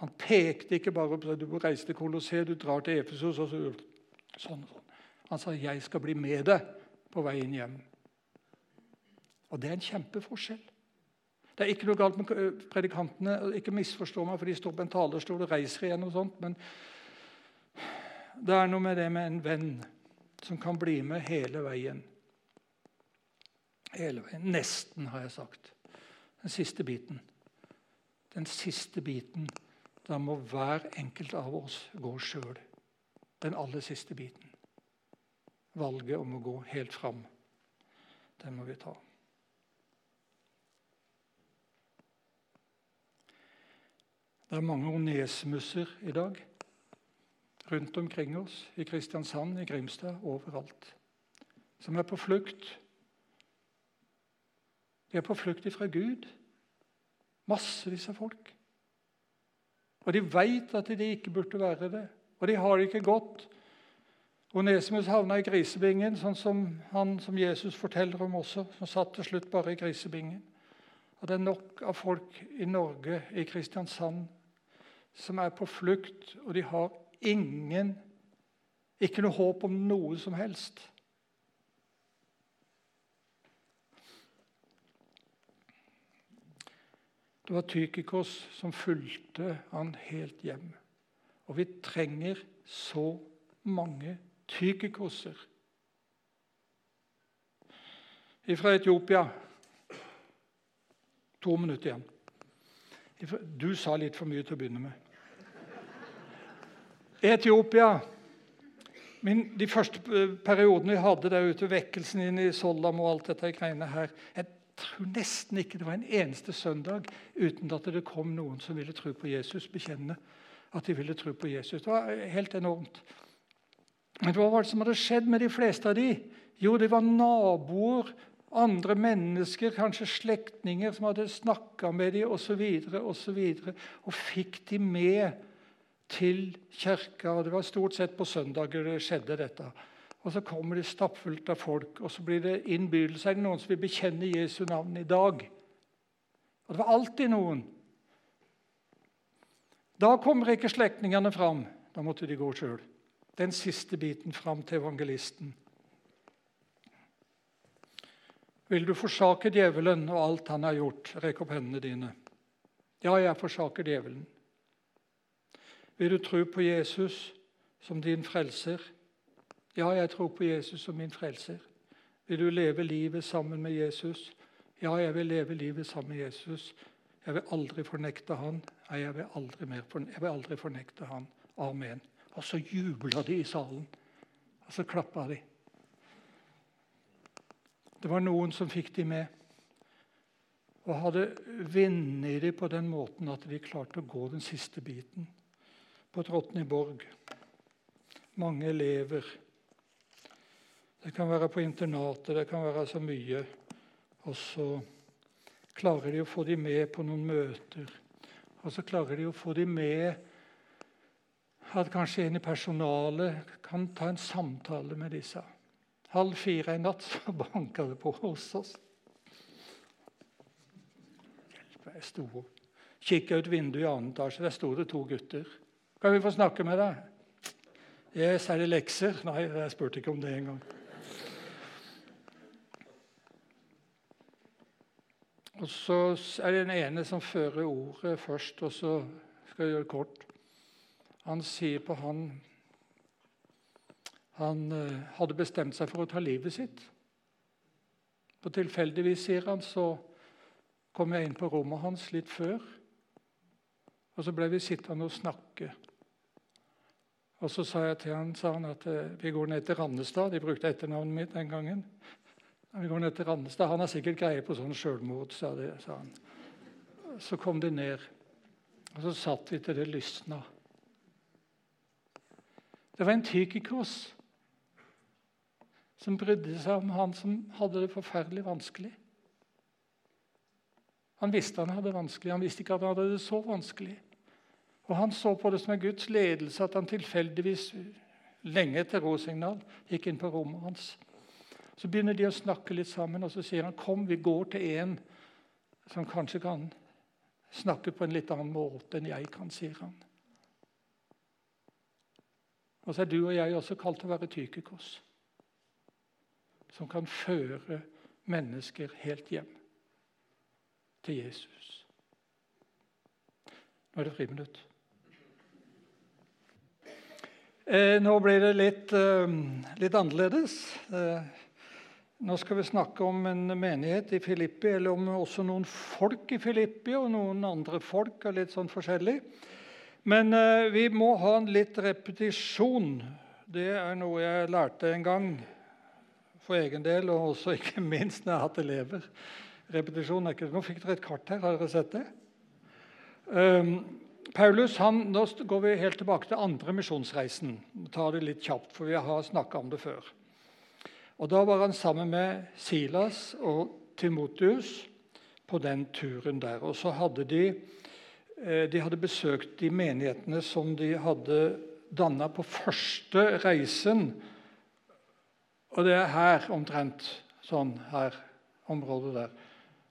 Han pekte ikke bare på du reiser til Kolosseum, du drar til Efesos og så, sånn. sånn. Han sa 'jeg skal bli med deg på veien hjem'. Og Det er en kjempeforskjell. Det er ikke noe galt med predikantene. Ikke misforstå meg, for de står på en talerstol og reiser igjen. og sånt, Men det er noe med det med en venn som kan bli med hele veien. Hele veien. Nesten, har jeg sagt. Den siste biten. Den siste biten. Da må hver enkelt av oss gå sjøl. Den aller siste biten valget om å gå helt fram. Det må vi ta. Det er mange onesmusser i dag rundt omkring oss, i Kristiansand, i Grimstad, overalt, som er på flukt. De er på flukt ifra Gud. Massevis av folk. Og de veit at de ikke burde være det. Og de har det ikke godt. Onesimus havna i grisebingen, sånn som han som Jesus forteller om også, som satt til slutt bare i grisebingen. Og Det er nok av folk i Norge, i Kristiansand, som er på flukt, og de har ingen Ikke noe håp om noe som helst. Det var Tykikos som fulgte han helt hjem. Og vi trenger så mange tykikoser fra Etiopia. To minutter igjen. Du sa litt for mye til å begynne med. Etiopia. Min, de første periodene vi hadde der ute, vekkelsen inn i Soldam og alt dette greiene her Jeg tror nesten ikke det var en eneste søndag uten at det kom noen som ville tro på Jesus, bekjenne at de ville tro på Jesus. Det var helt enormt. Men hva var det som hadde skjedd med de fleste av de? Jo, det var naboer, andre mennesker, kanskje slektninger som hadde snakka med dem osv. Og, så videre, og fikk de med til kirka. og Det var stort sett på søndager det skjedde dette. Og Så kommer det stappfullt av folk, og så blir det innbydelse. Er det noen som vil bekjenne Jesu navn i dag? Og Det var alltid noen. Da kommer ikke slektningene fram. Da måtte de gå sjøl den siste biten fram til evangelisten. Vil du forsake djevelen og alt han har gjort? Rekk opp hendene dine. Ja, jeg forsaker djevelen. Vil du tro på Jesus som din frelser? Ja, jeg tror på Jesus som min frelser. Vil du leve livet sammen med Jesus? Ja, jeg vil leve livet sammen med Jesus. Jeg vil aldri fornekte han. Nei, jeg vil aldri, fornekte, jeg vil aldri fornekte han. Amen. Og så jubla de i salen. Og så klappa de. Det var noen som fikk de med. Og hadde vunnet de på den måten at de klarte å gå den siste biten. På Trotniborg. Mange elever. Det kan være på internatet, det kan være så mye. Og så klarer de å få dem med på noen møter. Og så klarer de å få dem med at kanskje en i personalet kan ta en samtale med disse. Halv fire i natt så banka det på hos oss. Jeg sto kikka ut vinduet i annen etasje. Der sto det to gutter. 'Kan vi få snakke med deg?' 'Yes, er det lekser?' Nei, jeg spurte ikke om det engang. Og så er det den ene som fører ordet først, og så skal jeg gjøre det kort. Han sier på han Han uh, hadde bestemt seg for å ta livet sitt. Og tilfeldigvis, sier han, så kom jeg inn på rommet hans litt før. Og så ble vi sittende og snakke. Og så sa jeg til han, sa han at uh, vi går ned til Randestad. De brukte etternavnet mitt den gangen. Vi går ned til Randestad. Han har sikkert greie på sånn sjølmord, sa, sa han. Så kom de ned, og så satt vi til det lysna. Det var en Tykikos som brydde seg om han som hadde det forferdelig vanskelig. Han visste han hadde det vanskelig, han visste ikke at han hadde det så vanskelig. Og Han så på det som en Guds ledelse at han tilfeldigvis, lenge etter råsignal, gikk inn på rommet hans. Så begynner de å snakke litt sammen, og så sier han kom, vi går til en som kanskje kan snakke på en litt annen måte enn jeg kan, sier han. Og så er du og jeg også kalt til å være Tykekos, som kan føre mennesker helt hjem til Jesus. Nå er det friminutt. Eh, nå blir det litt, eh, litt annerledes. Eh, nå skal vi snakke om en menighet i Filippi, eller om også noen folk i Filippi og noen andre folk. og litt sånn forskjellig. Men vi må ha en litt repetisjon. Det er noe jeg lærte en gang for egen del, og også [laughs] ikke minst når jeg har hatt elever. Repetisjon er ikke Nå fikk dere et kart her. Har dere sett det? Um, Paulus han, Nå går vi helt tilbake til andre misjonsreisen. Vi tar det litt kjapt, for vi har snakka om det før. Og Da var han sammen med Silas og Timotius på den turen der. Og så hadde de, eh, de hadde besøkt de menighetene som de hadde danna på første reisen. Og det er her omtrent. Sånn her. Området der.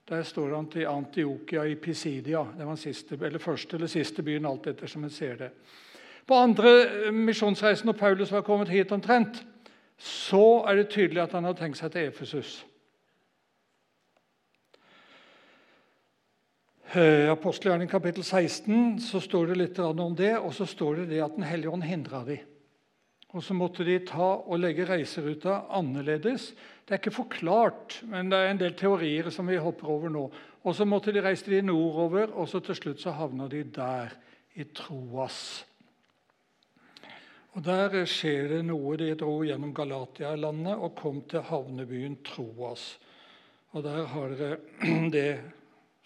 Der står han til Antiokia i Pisidia. Det var siste, eller første eller siste byen, alt etter som en ser det. På andre misjonsreisen, når Paulus var kommet hit omtrent, så er det tydelig at han har tenkt seg til Efesus. Eh, Apostelgjerningen kapittel 16 så står det litt om det, og så står det det at Den hellige ånd hindra dem. Og så måtte de ta og legge reiseruta annerledes. Det er ikke forklart, men det er en del teorier som vi hopper over nå. Og Så måtte de reise de nordover, og så til slutt så havna de der, i Troas. Og Der skjer det noe. De dro gjennom Galatia-landet og kom til havnebyen Troas. Og der har dere [clears throat] det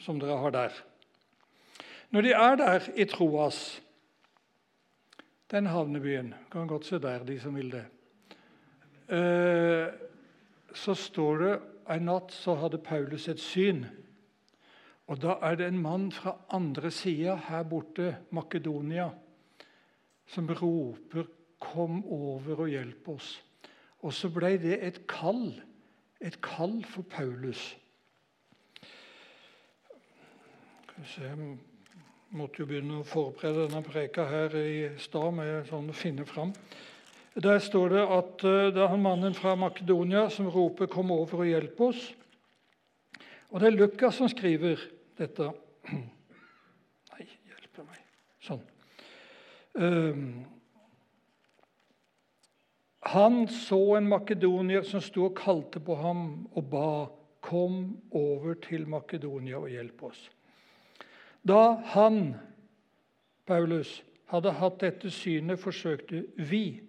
som dere har der. Når de er der i Troas, den havnebyen. Kan godt se der, de som vil det. Eh, så står det en natt så hadde Paulus et syn. Og Da er det en mann fra andre sida, her borte, Makedonia, som roper 'Kom over og hjelp oss'. Og så ble det et kall, et kall for Paulus. Se måtte jo begynne å forberede denne preka her i stad med sånn å finne fram. Der står det at eh, det er han mannen fra Makedonia som roper 'Kom over og hjelp oss'. Og det er Lukas som skriver dette. [clears throat] Nei, hjelpe meg. Sånn. Um, han så en makedonier som sto og kalte på ham og ba 'Kom over til Makedonia og hjelp oss'. Da han, Paulus, hadde hatt dette synet, forsøkte vi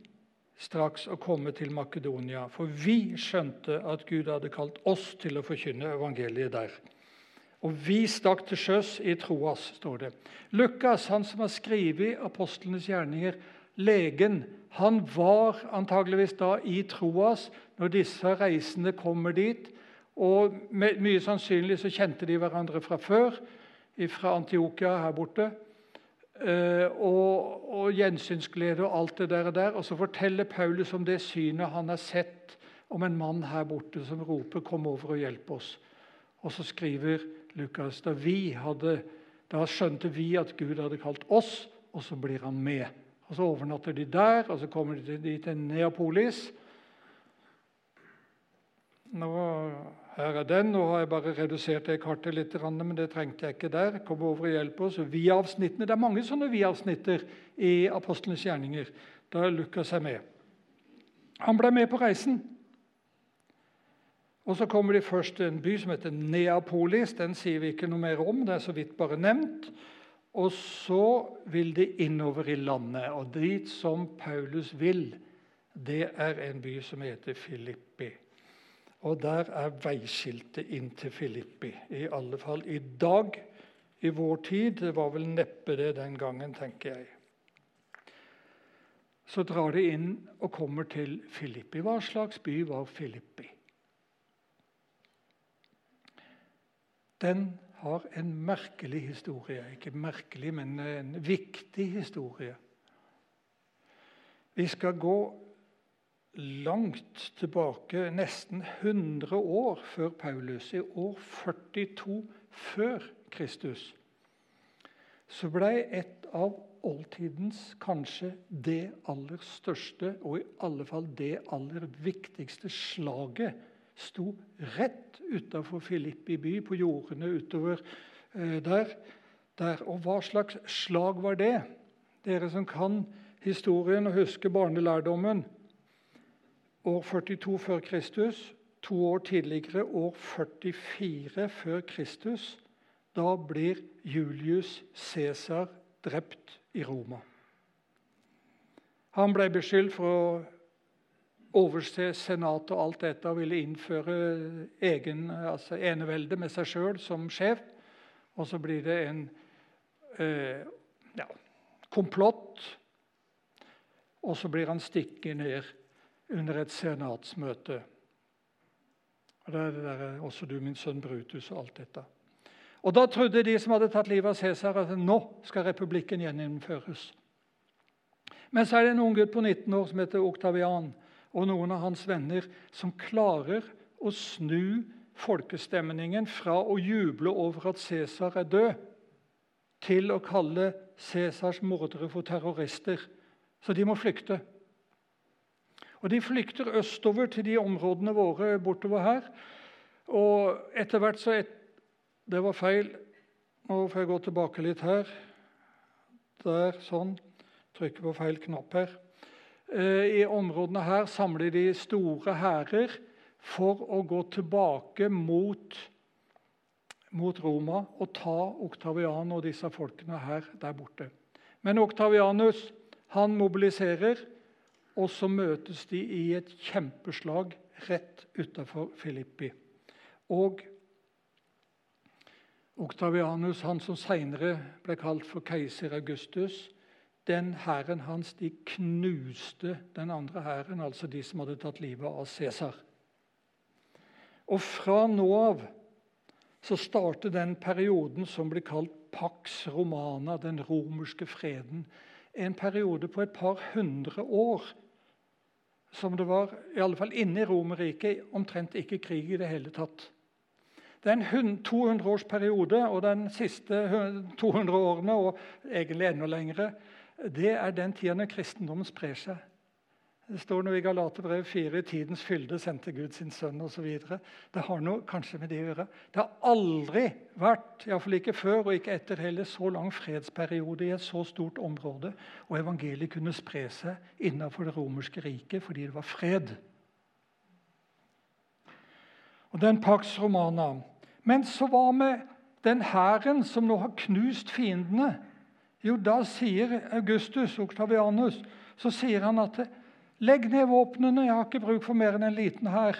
straks å komme til Makedonia, for vi skjønte at Gud hadde kalt oss til å forkynne evangeliet der. Og vi stakk til sjøs i Troas, står det. Lukas, han som har skrevet apostlenes gjerninger, legen, han var antageligvis da i Troas når disse reisende kommer dit. Og mye sannsynlig så kjente de hverandre fra før fra Antiokia her borte. eh, og, og gjensynsglede og alt det der, og der. Og så forteller Paulus om det synet han har sett om en mann her borte som roper 'Kom over og hjelp oss'. Og så skriver Lukas da vi hadde, da skjønte vi at Gud hadde kalt oss, og så blir han med. Og Så overnatter de der, og så kommer de til Neapolis. Nå, her er den. Nå har jeg bare redusert det kartet litt, men det trengte jeg ikke der. Kom over og hjelp oss. Vi-avsnittene, Det er mange sånne vi-avsnitter i apostlenes gjerninger. Da Lukas er med. Han ble med på reisen. Og Så kommer de først til en by som heter Neapolis. Den sier vi ikke noe mer om. det er så vidt bare nevnt. Og så vil de innover i landet. Og dit som Paulus vil, det er en by som heter Filippi. Og der er veiskiltet inn til Filippi. I alle fall i dag, i vår tid. Det var vel neppe det den gangen, tenker jeg. Så drar de inn og kommer til Filippi. Hva slags by var Filippi? Den har en merkelig historie. Ikke merkelig, men en viktig historie. Vi skal gå langt tilbake, nesten 100 år før Paulus. I år 42 før Kristus så ble et av oldtidens kanskje det aller største, og i alle fall det aller viktigste slaget sto rett utafor Filippi by, på jordene utover eh, der, der. Og hva slags slag var det? Dere som kan historien og husker barnelærdommen. År 42 før Kristus, to år tidligere, år 44 før Kristus. Da blir Julius Cæsar drept i Roma. Han ble beskyldt for å overse senatet og alt dette og ville innføre egen, altså enevelde med seg sjøl som sjef. Og så blir det en eh, ja, komplott, og så blir han stikket ned under et senatsmøte. Og det er det der, også du, min sønn Brutus, og alt dette. Og Da trodde de som hadde tatt livet av Cæsar, at nå skal republikken gjeninnføres. Men så er det en ung gutt på 19 år som heter Oktavian og noen av hans venner som klarer å snu folkestemningen fra å juble over at Cæsar er død, til å kalle Cæsars mordere for terrorister. Så de må flykte. Og De flykter østover til de områdene våre bortover her. Og etter hvert så et, Det var feil. Nå får jeg gå tilbake litt her. Der, sånn. Trykker på feil knapp her. Eh, I områdene her samler de store hærer for å gå tilbake mot, mot, Roma og ta Oktavian og disse folkene her der borte. Men Oktavianus han mobiliserer, og så møtes de i et kjempeslag rett utafor Filippi. Og Oktavianus, han som senere ble kalt for keiser Augustus, den hæren hans de knuste den andre hæren, altså de som hadde tatt livet av Cæsar. Og fra nå av så starter den perioden som blir kalt Pax Romana, den romerske freden. En periode på et par hundre år som det var i alle fall inne i Romerriket omtrent ikke krig i det hele tatt. Det er en 200-årsperiode, og den siste 200 årene, og egentlig enda lengre, det er den tida når kristendommen sprer seg. Det står noe i Galaterbrevet 4 i tidens fylde sendte Gud sin sønn osv. Det har noe kanskje med det å gjøre. Det har aldri vært, iallfall ikke før og ikke etter heller, så lang fredsperiode i et så stort område, og evangeliet kunne spre seg innenfor det romerske riket fordi det var fred. Og den Pax Romana. Men så var med den hæren som nå har knust fiendene jo, da sier Augustus Oktavianus så sier han at legg ned våpnene, jeg har ikke bruk for mer enn en liten hær.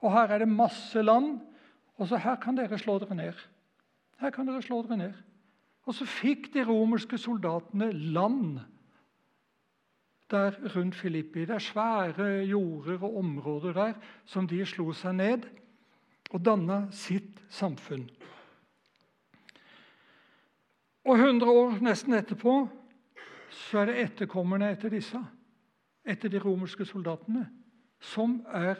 Og her er det masse land, og så her kan dere slå dere ned. Her kan dere slå dere ned. Og så fikk de romerske soldatene land der rundt Filippi. Det er svære jorder og områder der som de slo seg ned og danna sitt samfunn. Og 100 år nesten etterpå så er det etterkommerne etter disse, etter de romerske soldatene, som er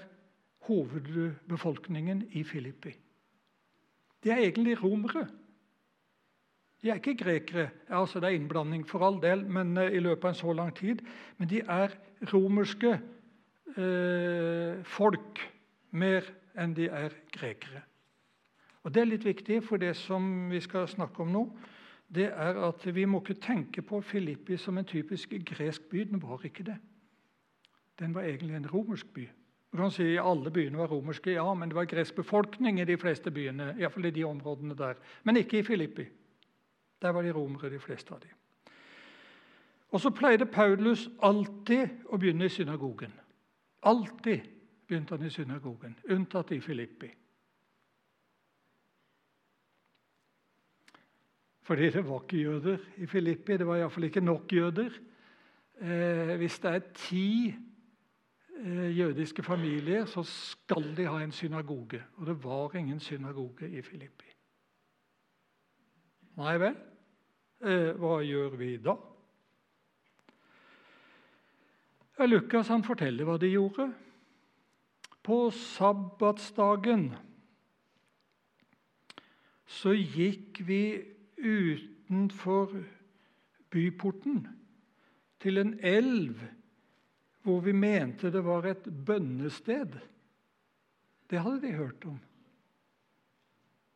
hovedbefolkningen i Filippi. De er egentlig romere. De er ikke grekere. altså Det er innblanding for all del, men uh, i løpet av en så lang tid. Men de er romerske uh, folk mer enn de er grekere. Og Det er litt viktig, for det som vi skal snakke om nå, det er at vi må ikke tenke på Filippi som en typisk gresk by. Den var ikke det. Den var egentlig en romersk by. Du kan si Alle byene var romerske, ja, men det var gresk befolkning i de fleste byene. I, fall i de områdene der. Men ikke i Filippi. Der var de romere, de fleste av dem. Og så pleide Paulus alltid å begynne i synagogen. Alltid begynte han i synagogen, unntatt i Filippi. Fordi det var ikke jøder i Filippi. Det var iallfall ikke nok jøder. Eh, hvis det er ti eh, jødiske familier, så skal de ha en synagoge. Og det var ingen synagoge i Filippi. Nei vel? Eh, hva gjør vi da? Lukas han forteller hva de gjorde. På sabbatsdagen så gikk vi utenfor byporten til en elv hvor vi mente det var et bønnested. Det hadde de hørt om.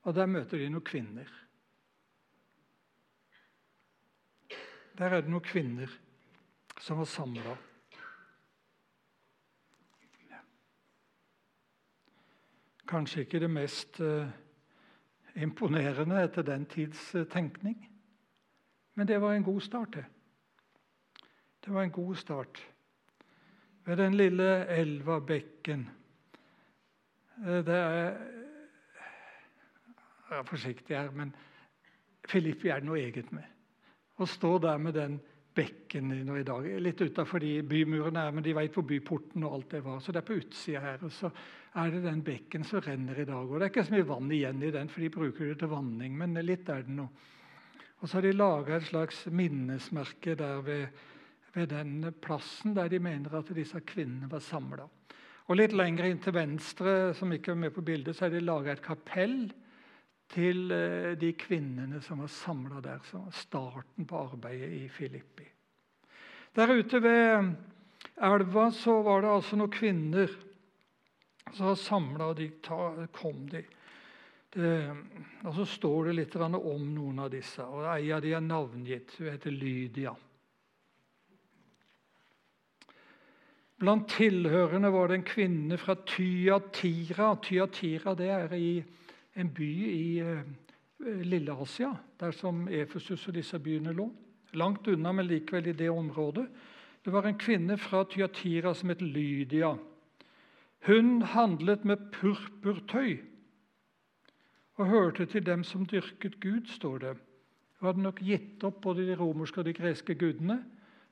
Og der møter de noen kvinner. Der er det noen kvinner som var samla. Kanskje ikke det mest uh, imponerende etter den tids eh, tenkning. Men det var en god start, det. Det var en god start. Ved den lille elva, bekken eh, Det er Jeg er forsiktig her, men Filippi er det noe eget med. Å stå der med den bekken i dag. Litt utafor de bymurene, men de vet hvor byporten og alt det var. Så det er på utsida her. Og så er det den bekken som renner i dag. Og det er ikke så mye vann igjen i den, for de bruker det til vanning, men litt er det nå. Og så har de laga et slags minnesmerke der ved, ved, den plassen der de mener at disse kvinnene var samla. Og litt lenger inn til venstre, som ikke er med på bildet, så er det laga et kapell til eh, de kvinnene som var samla der. Som var starten på arbeidet i Filippi. Der ute ved elva så var det altså noen kvinner som var samla, og de kom de. Og Så står det litt om noen av disse. og Ei av de er navngitt. Hun heter Lydia. Blant tilhørende var det en kvinne fra Tyatira. Tyatira det er i en by i eh, Lille-Asia, der som Efesus og disse byene lå. Langt unna, men likevel i det området. Det var en kvinne fra Tyatira som het Lydia. Hun handlet med purpurtøy og hørte til dem som dyrket Gud, står det. Hun hadde nok gitt opp både de romerske og de greske gudene.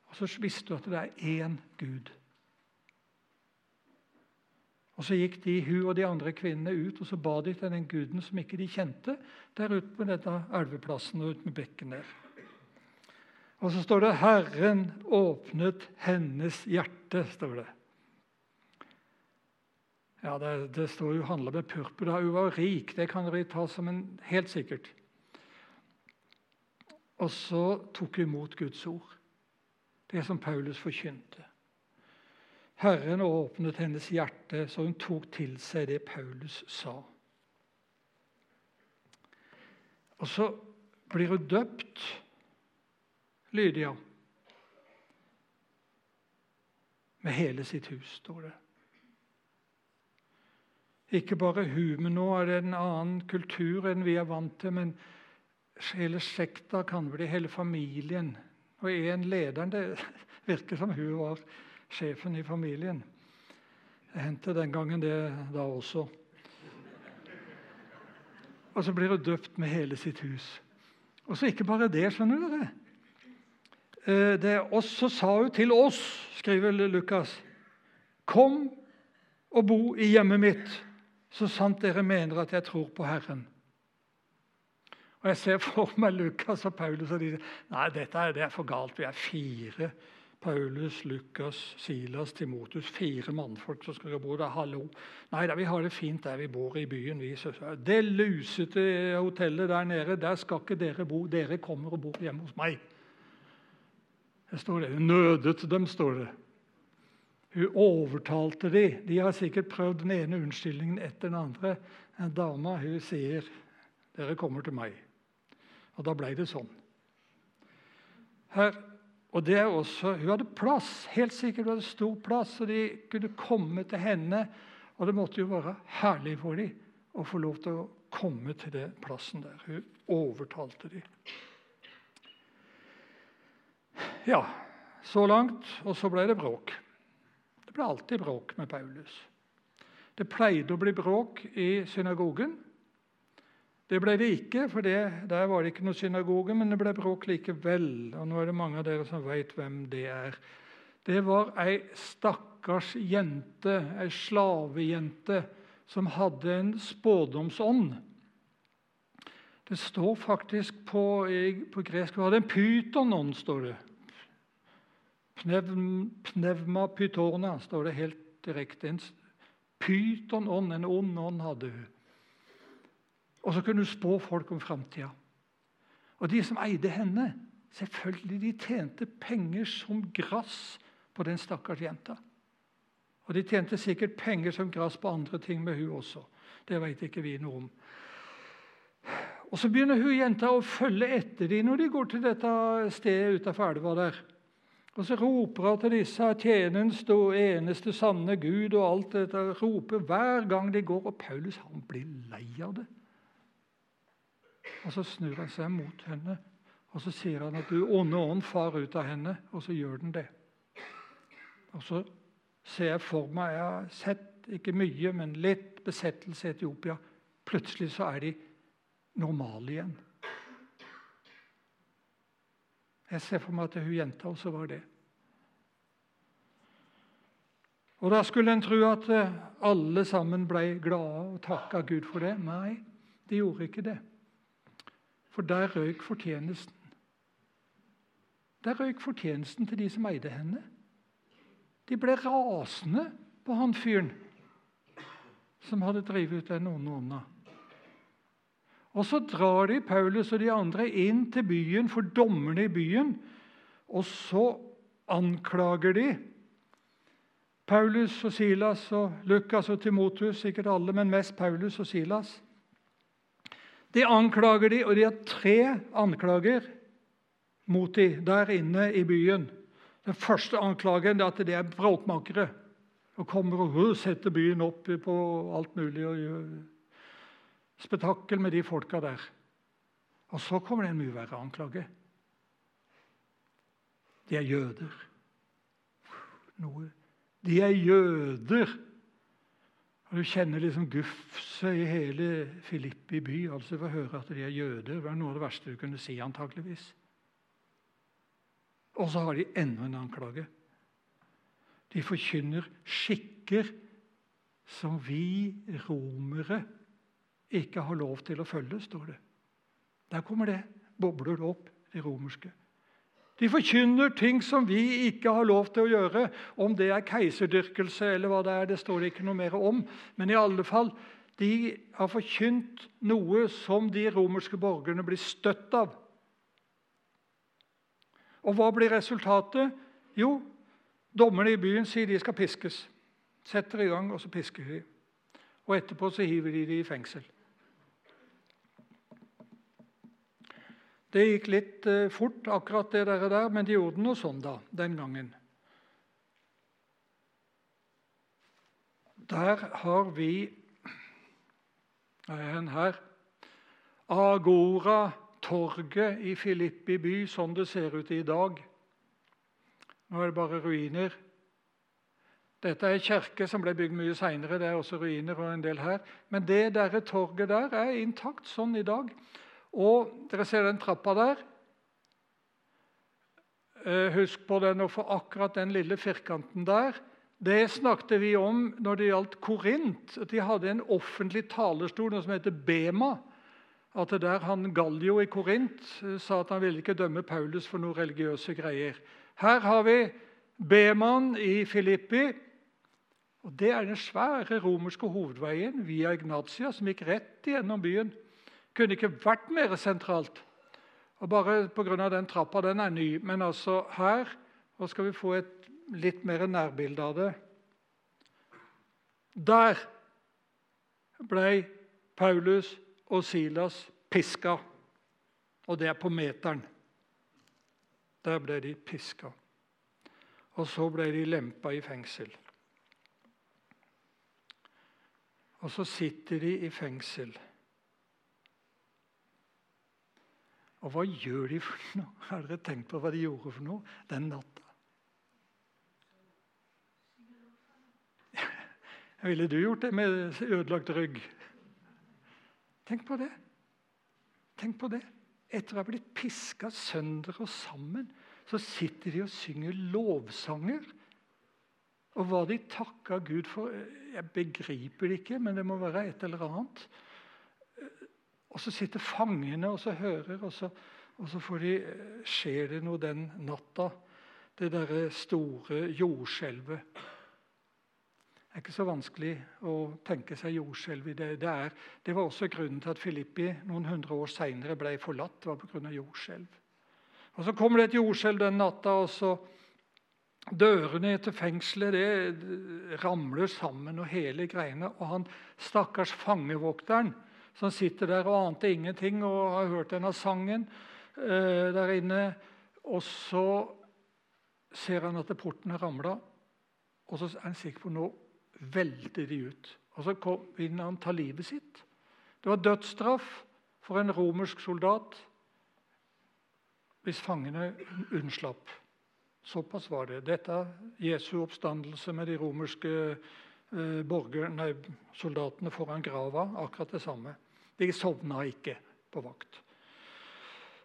Og så visste hun at det er én Gud. Og Så gikk de, hun og de andre kvinnene ut og så ba de til den guden som ikke de kjente, der ute på denne elveplassen og ute med bekken der. Og så står det 'Herren åpnet hennes hjerte'. står det. Ja, Det, det står jo handla med purpur. Da hun var rik, det kan vi ta som en helt sikkert. Og så tok hun imot Guds ord, det som Paulus forkynte. Herren åpnet hennes hjerte, så hun tok til seg det Paulus sa. Og så blir hun døpt, Lydia. Med hele sitt hus, står det. Ikke bare hun, men nå er det en annen kultur enn vi er vant til. Men hele slekta kan bli hele familien. Og en lederen Det virker som hun var sjefen i familien. Det hendte den gangen, det da også. Og så blir hun døpt med hele sitt hus. Og så ikke bare det, skjønner dere. Eh, det også sa hun til oss, skriver Lukas. Kom og bo i hjemmet mitt, så sant dere mener at jeg tror på Herren. Og Jeg ser for meg Lukas og Paulus og de sier nei, dette er, det er for galt. Vi er fire. Paulus, Lukas, Silas, Timotus. Fire mannfolk som skal bo der. Hallo. Nei da, vi har det fint der vi bor i byen. Vi. Det lusete hotellet der nede, der skal ikke dere bo. Dere kommer og bor hjemme hos meg. Det står det. Nødet dem, står det. Hun overtalte de. De har sikkert prøvd den ene unnskyldningen etter den andre. En dame hun sier, 'Dere kommer til meg'. Og da ble det sånn. Her, og det er også, Hun hadde plass, helt sikkert hun hadde stor plass, så de kunne komme til henne. Og det måtte jo være herlig for dem å få lov til å komme til den plassen der. Hun overtalte dem. Ja, så langt, og så ble det bråk. Det ble alltid bråk med Paulus. Det pleide å bli bråk i synagogen. Det ble det ikke, for det, der var det ikke noe synagoge, men det ble bråk likevel. Og nå er det mange av dere som vet hvem det er. Det var ei stakkars jente, ei slavejente, som hadde en spådomsånd. Det står faktisk på, på gresk Hun hadde en pytonånd, står det. Pnevma pytona, står det helt direkte. En pytonånd, en ond ånd, hadde hun. Og så kunne hun spå folk om framtida. Og de som eide henne, selvfølgelig, de tjente penger som gress på den stakkars jenta. Og de tjente sikkert penger som gress på andre ting med hun også. Det vet ikke vi noe om. Og Så begynner hun jenta å følge etter dem når de går til dette stedet utenfor elva der. Og så roper hun til disse tjenens eneste sanne Gud og alt dette. roper Hver gang de går. Og Paulus han blir lei av det. Og Så snur han seg mot henne og så sier han at du onde ånd far ut av henne, og så gjør den det. Og Så ser jeg for meg Jeg har sett ikke mye, men litt besettelse i Etiopia. Plutselig så er de normale igjen. Jeg ser for meg at hun jenta også var det. Og Da skulle en tro at eh, alle sammen ble glade og takka Gud for det. Nei, de gjorde ikke det. For der røyk fortjenesten. Der røyk fortjenesten til de som eide henne. De ble rasende på han fyren som hadde drevet ut den onde ånda. Og Så drar de Paulus og de andre inn til byen for dommerne i byen. Og så anklager de Paulus og Silas og Lukas og Timotus, sikkert alle, men mest Paulus og Silas. De anklager de, og de har tre anklager mot de der inne i byen. Den første anklagen er at de er bråkmakere og kommer og setter byen opp på alt mulig og gjør spetakkel med de folka der. Og så kommer det en mye verre anklage. De er jøder. Noe. De er jøder! Og Du kjenner liksom gufset i hele Filippi by. altså for å høre at de er jøder. Det var noe av det verste du kunne si, antakeligvis. Og så har de enda en anklage. De forkynner skikker som vi romere ikke har lov til å følge, står det. Der kommer det. Bobler det opp, det romerske. De forkynner ting som vi ikke har lov til å gjøre. Om det er keiserdyrkelse eller hva det er, det står det ikke noe mer om. Men i alle fall, de har forkynt noe som de romerske borgerne blir støtt av. Og hva blir resultatet? Jo, dommerne i byen sier de skal piskes. Setter i gang, og så pisker de. Og etterpå så hiver de de i fengsel. Det gikk litt eh, fort, akkurat det der, men de gjorde noe sånn da, den gangen. Der har vi en her Agora, torget i Filippi by, sånn det ser ut i dag. Nå er det bare ruiner. Dette er en kirke som ble bygd mye seinere. Det er også ruiner og en del her. Men det der torget der er intakt sånn i dag. Og dere ser den trappa der. Eh, husk på den og for akkurat den lille firkanten der. Det snakket vi om når det gjaldt Korint. at De hadde en offentlig talerstol som heter Bema. at det der han Gallio i Korint eh, sa at han ville ikke dømme Paulus for noen religiøse greier. Her har vi Beman i Filippi. og Det er den svære romerske hovedveien via Ignatia, som gikk rett gjennom byen. Kunne ikke vært mer sentralt. Og Bare pga. den trappa, den er ny. Men altså her nå skal vi få et litt mer nærbilde av det. Der ble Paulus og Silas piska. Og det er på meteren. Der ble de piska. Og så ble de lempa i fengsel. Og så sitter de i fengsel. Og hva gjør de for noe? [laughs] Har dere tenkt på hva de gjorde for noe den natta? [laughs] Ville du gjort det med ødelagt rygg? Tenk på det. Tenk på det. Etter å ha blitt piska sønder og sammen, så sitter de og synger lovsanger. Og hva de takka Gud for Jeg begriper det ikke, men det må være et eller annet. Og så sitter fangene og så hører, og så, og så de, skjer det noe den natta. Det derre store jordskjelvet. Det er ikke så vanskelig å tenke seg jordskjelv i det. Det, er, det, var også grunnen til at Filippi noen hundre år seinere ble forlatt. Det var pga. jordskjelv. Og Så kommer det et jordskjelv den natta, og så Dørene til fengselet det ramler sammen, og hele greiene. Og han stakkars fangevokteren som sitter der og ante ingenting og har hørt denne sangen eh, der inne. Og så ser han at porten har ramla, og så er han sikker på nå velter de ut. Og så kom, vil han ta livet sitt. Det var dødsstraff for en romersk soldat hvis fangene unnslapp. Såpass var det. Dette er Jesu oppstandelse med de romerske eh, borger, nei, soldatene foran grava. Akkurat det samme. De sovna ikke på vakt.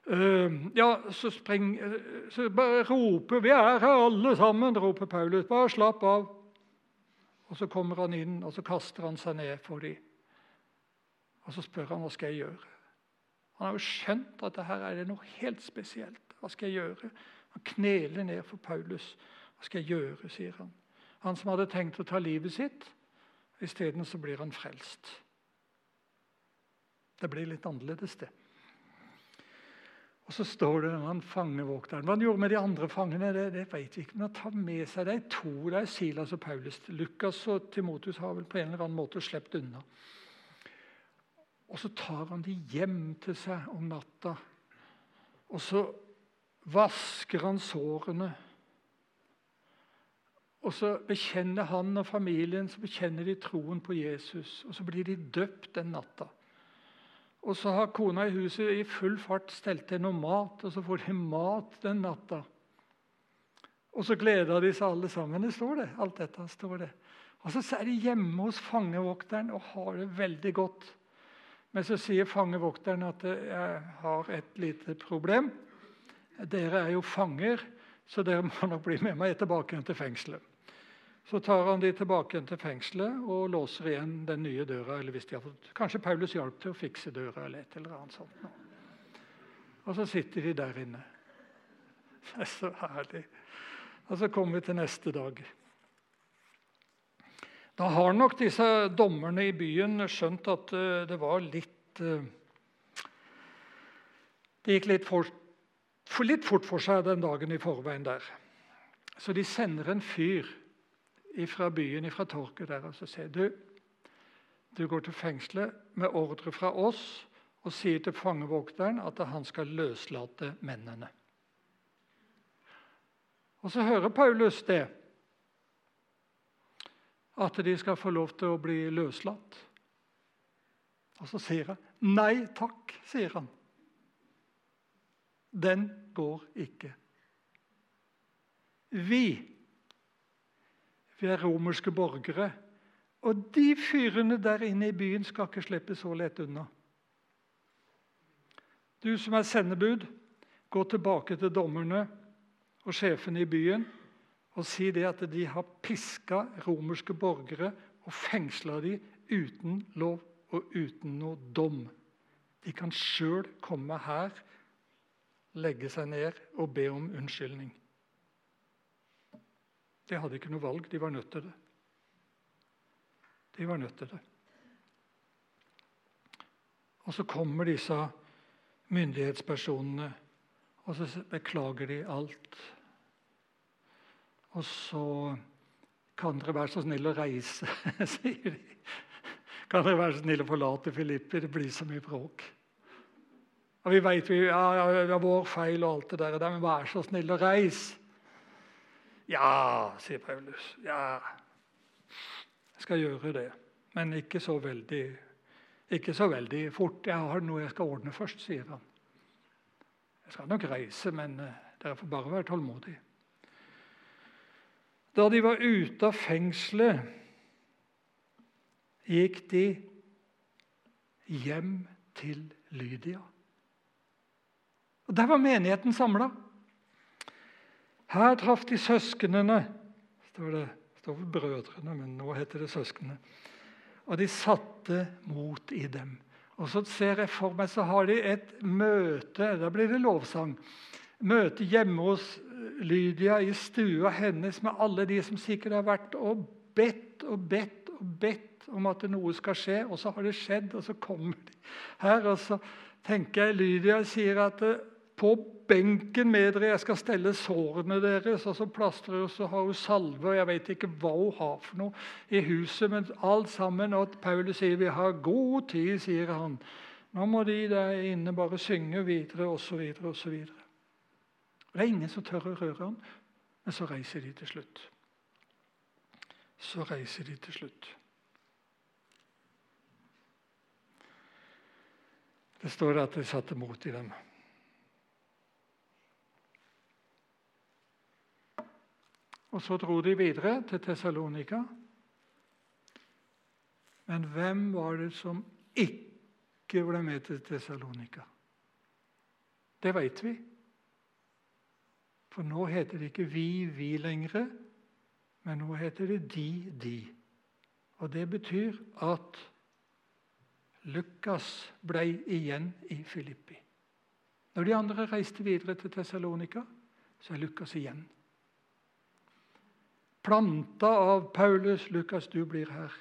Uh, ja, så, spring, uh, så bare roper 'Vi er her alle sammen', roper Paulus. Bare slapp av. Og Så kommer han inn og så kaster han seg ned for dem. Og så spør han hva skal jeg gjøre. Han har jo skjønt at her er det noe helt spesielt. Hva skal jeg gjøre? Han kneler ned for Paulus. Hva skal jeg gjøre, sier han. Han som hadde tenkt å ta livet sitt. Isteden blir han frelst. Det blir litt annerledes, det. Og så står det han fangevokteren. Hva han gjorde med de andre fangene, det, det vet vi ikke. Men han tar med seg de to, det er Silas og Paulus. Lukas og Timotus har vel på en eller annen måte sluppet unna. Og så tar han de hjem til seg om natta. Og så vasker han sårene. Og så bekjenner han og familien så bekjenner de troen på Jesus. Og så blir de døpt den natta. Og så har kona i huset i full fart stelt til noe mat, og så får de mat den natta. Og så gleder de seg alle sammen. Det står det. Alt dette står det. Og så er de hjemme hos fangevokteren og har det veldig godt. Men så sier fangevokteren at jeg har et lite problem. Dere er jo fanger, så dere må nok bli med meg tilbake igjen til fengselet. Så tar han de tilbake igjen til fengselet og låser igjen den nye døra. eller hvis de har fått, Kanskje Paulus hjalp til å fikse døra. eller et eller annet sånt. Og så sitter de der inne. [laughs] Det er så herlig. Og så kommer vi til neste dag. Da har nok disse dommerne i byen skjønt at eh, det var litt eh, Det gikk litt, for, litt fort for seg den dagen i forveien der. Så de sender en fyr fra byen, fra torket der, og så sier du du går til fengselet med ordre fra oss og sier til fangevokteren at han skal løslate mennene. Og Så hører Paulus det, at de skal få lov til å bli løslatt. Og så sier han nei takk, sier han. Den går ikke. Vi vi er romerske borgere. Og de fyrene der inne i byen skal ikke slippe så lett unna. Du som er sendebud, gå tilbake til dommerne og sjefene i byen og si det at de har piska romerske borgere og fengsla dem uten lov og uten noe dom. De kan sjøl komme her, legge seg ned og be om unnskyldning. De hadde ikke noe valg. De var nødt til det. De var nødt til det. Og så kommer disse myndighetspersonene, og så beklager de alt. Og så kan dere være så snill å reise, [laughs] sier de. Kan dere være så snill å forlate Filippi? Det blir så mye bråk. Og Vi vet vi, ja, ja, det er vår feil og alt det der, men vær så snill og reis. Ja, sier Paulus. Ja, jeg skal gjøre det. Men ikke så veldig, ikke så veldig fort. Jeg har noe jeg skal ordne først, sier han. Jeg skal nok reise, men eh, dere får bare være tålmodige. Da de var ute av fengselet, gikk de hjem til Lydia. Og Der var menigheten samla. Her traff de søsknene. står det står for brødrene, men nå heter det søsknene. Og de satte mot i dem. Og så ser jeg for meg så har de et møte Da blir det lovsang. Møte hjemme hos Lydia i stua hennes med alle de som sikkert har vært og bedt og bedt og bedt om at noe skal skje, og så har det skjedd, og så kommer de her. Og så tenker jeg Lydia sier at på benken med dere, jeg skal stelle sårene deres. Og så plastrer og så har hun salve, og jeg vet ikke hva hun har for noe i huset. Men alt sammen, og Paulus sier vi har god tid, sier han. Nå må de der inne bare synge videre, osv., osv. Det er ingen som tør å røre han, men så reiser de til slutt. Så reiser de til slutt. Det står at de satte mot i dem. Og så dro de videre til Tessalonika. Men hvem var det som ikke ble med til Tessalonika? Det vet vi. For nå heter det ikke 'vi, vi' lenger, men nå heter det 'de, de'. Og det betyr at Lukas ble igjen i Filippi. Når de andre reiste videre til Tessalonika, så er Lukas igjen planta av Paulus. 'Lukas, du blir her.'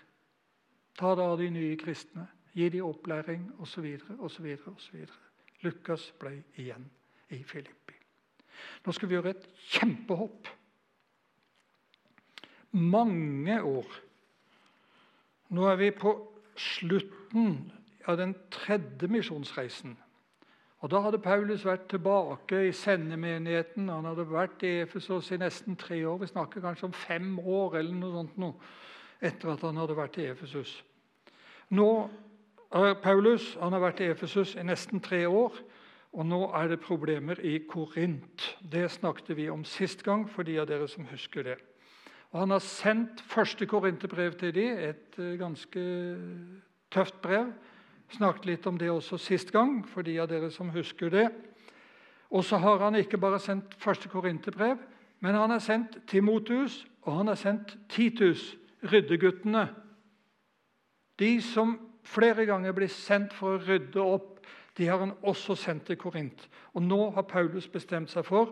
Ta deg av de nye kristne. Gi dem opplæring osv. osv. Lukas ble igjen i Filippi. Nå skal vi gjøre et kjempehopp. Mange år. Nå er vi på slutten av den tredje misjonsreisen. Og Da hadde Paulus vært tilbake i sendemenigheten. Han hadde vært i Efesos i nesten tre år. Vi snakker kanskje om fem år eller noe sånt nå, etter at han hadde vært i Efesus. Nå er Paulus han har vært i Efesus i nesten tre år, og nå er det problemer i Korint. Det snakket vi om sist gang, for de av dere som husker det. Og Han har sendt første korinterbrev til dem, et eh, ganske tøft brev snakket litt om det også sist gang, for de av dere som husker det. Og så har han ikke bare sendt første korinterbrev, men han har sendt Timotus og han har sendt Titus, ryddeguttene. De som flere ganger blir sendt for å rydde opp, de har han også sendt til Korint. Og nå har Paulus bestemt seg for,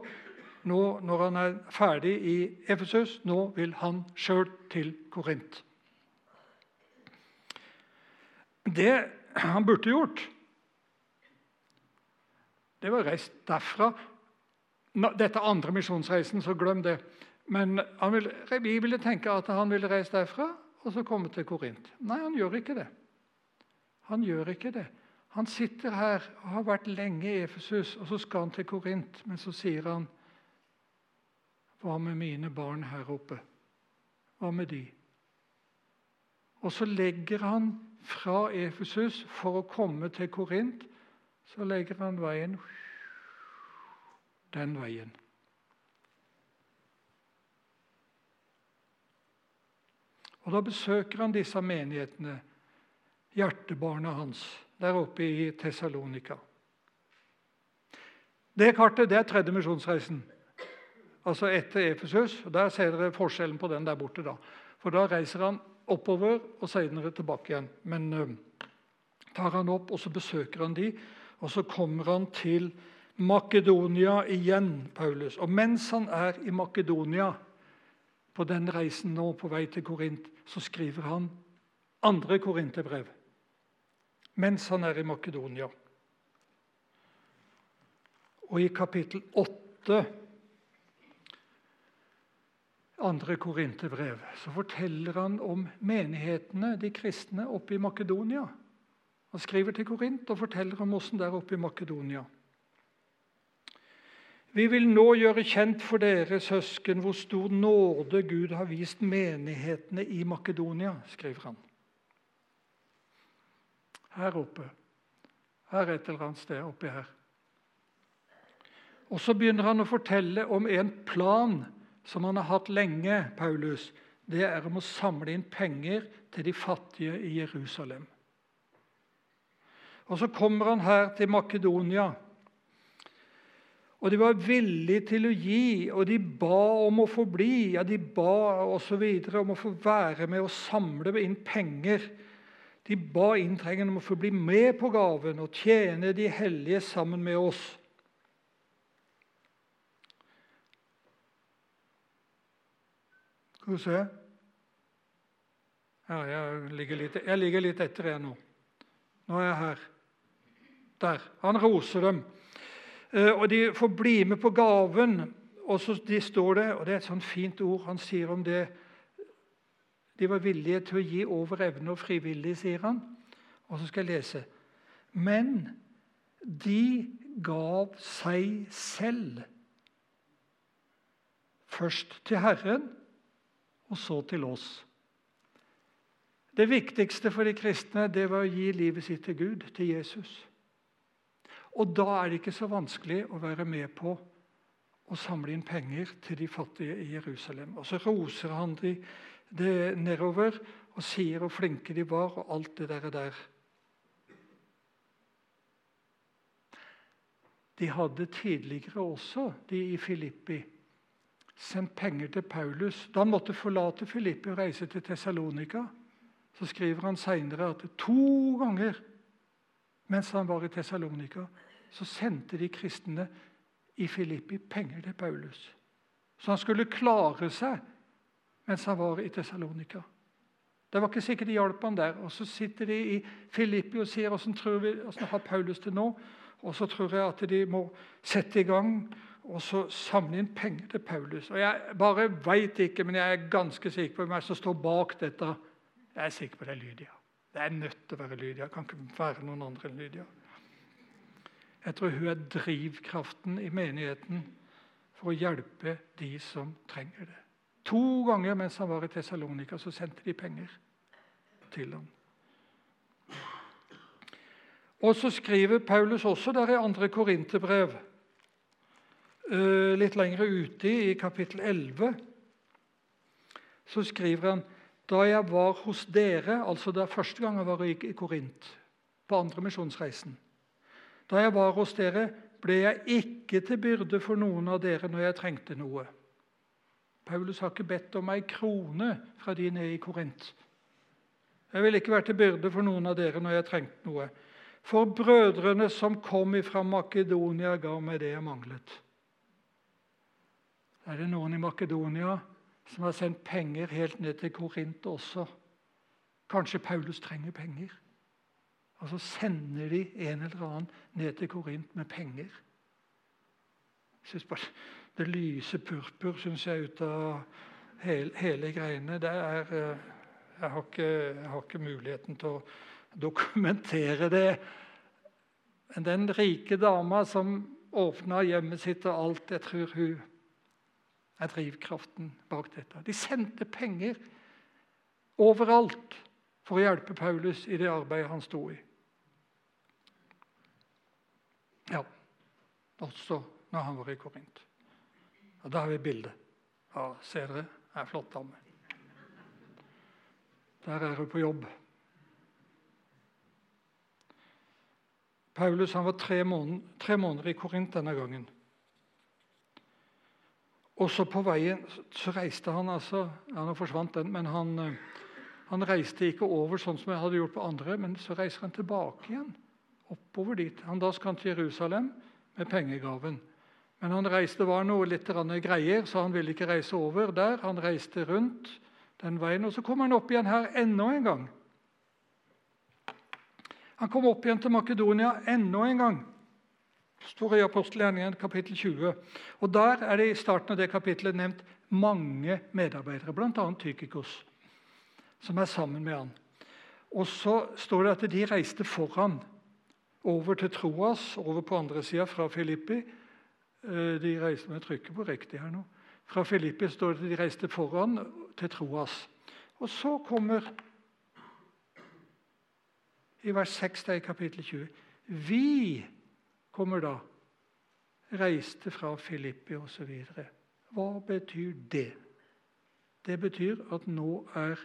nå, når han er ferdig i Efesus, nå vil han sjøl til Korint. Det han burde gjort, det var reist derfra. Dette andre misjonsreisen, så glem det. Men vil, vi ville tenke at han ville reist derfra og så komme til Korint. Nei, han gjør ikke det. Han gjør ikke det. Han sitter her og har vært lenge i Efesus, og så skal han til Korint. Men så sier han Hva med mine barn her oppe? Hva med de? Og så legger han fra Efesus for å komme til Korint, så legger han veien den veien. Og Da besøker han disse menighetene, hjertebarna hans, der oppe i Tessalonika. Det kartet det er tredje misjonsreisen, altså etter Efesus. og Der ser dere forskjellen på den der borte. da. For da reiser han oppover og senere tilbake igjen. Men uh, tar han opp, og så besøker han de, og så kommer han til Makedonia igjen, Paulus. Og mens han er i Makedonia, på den reisen nå på vei til Korint, så skriver han andre korinterbrev mens han er i Makedonia. Og i kapittel 8 andre korinterbrev så forteller han om menighetene, de kristne, oppe i Makedonia. Han skriver til Korint og forteller om åssen det er oppe i Makedonia. Vi vil nå gjøre kjent for dere, søsken, hvor stor nåde Gud har vist menighetene i Makedonia, skriver han. Her oppe. Her et eller annet sted oppi her. Og Så begynner han å fortelle om en plan som han har hatt lenge. Paulus. Det er om å samle inn penger til de fattige i Jerusalem. Og Så kommer han her til Makedonia. Og de var villige til å gi, og de ba om å få bli. Ja, de ba osv. om å få være med og samle inn penger. De ba inntrengende om å få bli med på gaven og tjene de hellige sammen med oss. Skal vi se Her, jeg, ligger litt, jeg ligger litt etter jeg nå. Nå er jeg her. Der. Han roser dem. Eh, og de får bli med på gaven. Og så de står det, og det er et sånt fint ord han sier om det De var villige til å gi over evne og frivillig, sier han. Og så skal jeg lese. Men de gav seg selv. Først til Herren, og så til oss. Det viktigste for de kristne det var å gi livet sitt til Gud, til Jesus. Og da er det ikke så vanskelig å være med på å samle inn penger til de fattige i Jerusalem. Og så roser han de det nedover og sier hvor flinke de var, og alt det der. der. De hadde tidligere også, de i Filippi, sendt penger til Paulus. Da han måtte forlate Filippi og reise til Tessalonika, så skriver han seinere at to ganger mens han var i Tessalonika, så sendte de kristne i Filippi penger til Paulus. Så han skulle klare seg mens han var i Tessalonika. Det var ikke sikkert de hjalp han der. Og Så sitter de i Filippi og sier åssen har Paulus det nå. Og så tror jeg at de må sette i gang og så samle inn penger til Paulus. Og Jeg bare veit ikke, men jeg er ganske sikker på hvem som står bak dette. Jeg er sikker på det er Lydia. Det er nødt til å være Lydia. Det kan ikke være noen andre enn Lydia. Jeg tror hun er drivkraften i menigheten for å hjelpe de som trenger det. To ganger mens han var i Tessalonika, så sendte de penger til ham. Og så skriver Paulus også der i andre korinterbrev, litt lenger ute i kapittel 11, så skriver han da jeg var hos dere, altså det er første gang jeg var i Korint, på andre misjonsreisen Da jeg var hos dere, ble jeg ikke til byrde for noen av dere når jeg trengte noe. Paulus har ikke bedt om ei krone fra de nede i Korint. Jeg ville ikke være til byrde for noen av dere når jeg trengte noe. For brødrene som kom fra Makedonia, ga meg det jeg manglet. Er det noen i Makedonia som har sendt penger helt ned til Korint også. Kanskje Paulus trenger penger. Og så sender de en eller annen ned til Korint med penger. Bare Det lyser purpur synes jeg, ut av hele, hele greiene. Det er, eh, jeg, har ikke, jeg har ikke muligheten til å dokumentere det. Men den rike dama som åpna hjemmet sitt og alt, jeg tror hun er drivkraften bak dette. De sendte penger overalt for å hjelpe Paulus i det arbeidet han sto i. Ja, også når han var i Korint. Og Da har vi bildet. Ja, ser dere? Det er flott dame. Der er hun på jobb. Paulus var tre måneder, tre måneder i Korint denne gangen. Og så på veien så reiste han altså ja, Nå forsvant den, men han, eh, Han reiste ikke over sånn som jeg hadde gjort på andre, men så reiser han tilbake igjen. oppover dit. Han Da skal han til Jerusalem med pengegaven. Men han reiste, det var noe litt greier, så han ville ikke reise over der. Han reiste rundt den veien, og så kom han opp igjen her enda en gang. Han kom opp igjen til Makedonia enda en gang. Står i apostelgjerningen kapittel 20. Og Der er det i starten av det kapitlet nevnt mange medarbeidere, bl.a. Tykikos, som er sammen med han. Og så står det at de reiste foran over til Troas, over på andre sida fra Filippi. Eh, de reiste med trykket på riktig her nå. Fra Filippi står det at de reiste foran til Troas. Og så kommer i vers 6 i kapittel 20 Vi kommer da, reiste fra Filippi osv. Hva betyr det? Det betyr at nå er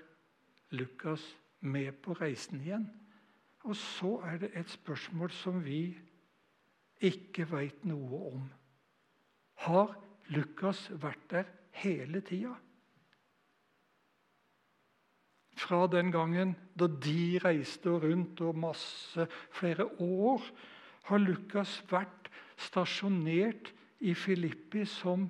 Lukas med på reisen igjen. Og så er det et spørsmål som vi ikke veit noe om. Har Lukas vært der hele tida? Fra den gangen da de reiste rundt og masse flere år, har Lukas vært stasjonert i Filippi som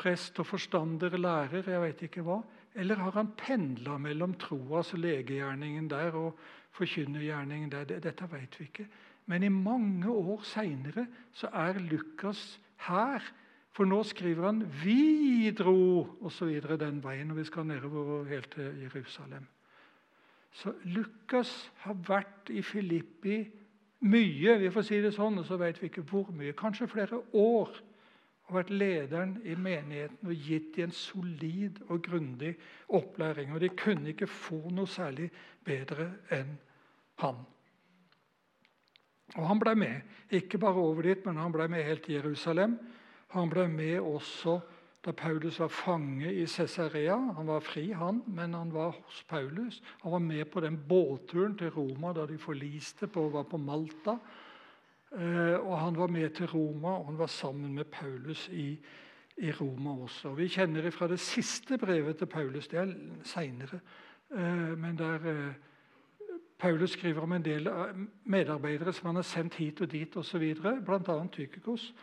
prest og forstander, lærer, jeg vet ikke hva. Eller har han pendla mellom troas og legegjerningen der og forkynnergjerningen der? Dette vet vi ikke. Men i mange år seinere er Lukas her. For nå skriver han 'Vi dro' osv. den veien, og vi skal nedover helt til Jerusalem. Så Lukas har vært i Filippi mye, vi får si det sånn, og så vet vi ikke hvor mye. Kanskje flere år og vært lederen i menigheten og gitt dem en solid og grundig opplæring. Og de kunne ikke få noe særlig bedre enn han. Og Han ble med, ikke bare over dit, men han ble med helt til Jerusalem. Han ble med også da Paulus var fange i Cesarea. Han var fri, han, men han var hos Paulus. Han var med på den båtturen til Roma da de forliste på, var på Malta. Eh, og Han var med til Roma, og han var sammen med Paulus i, i Roma også. Vi kjenner fra det siste brevet til Paulus, det er seinere, eh, men der eh, Paulus skriver om en del medarbeidere som han har sendt hit og dit osv., bl.a. Tykikos.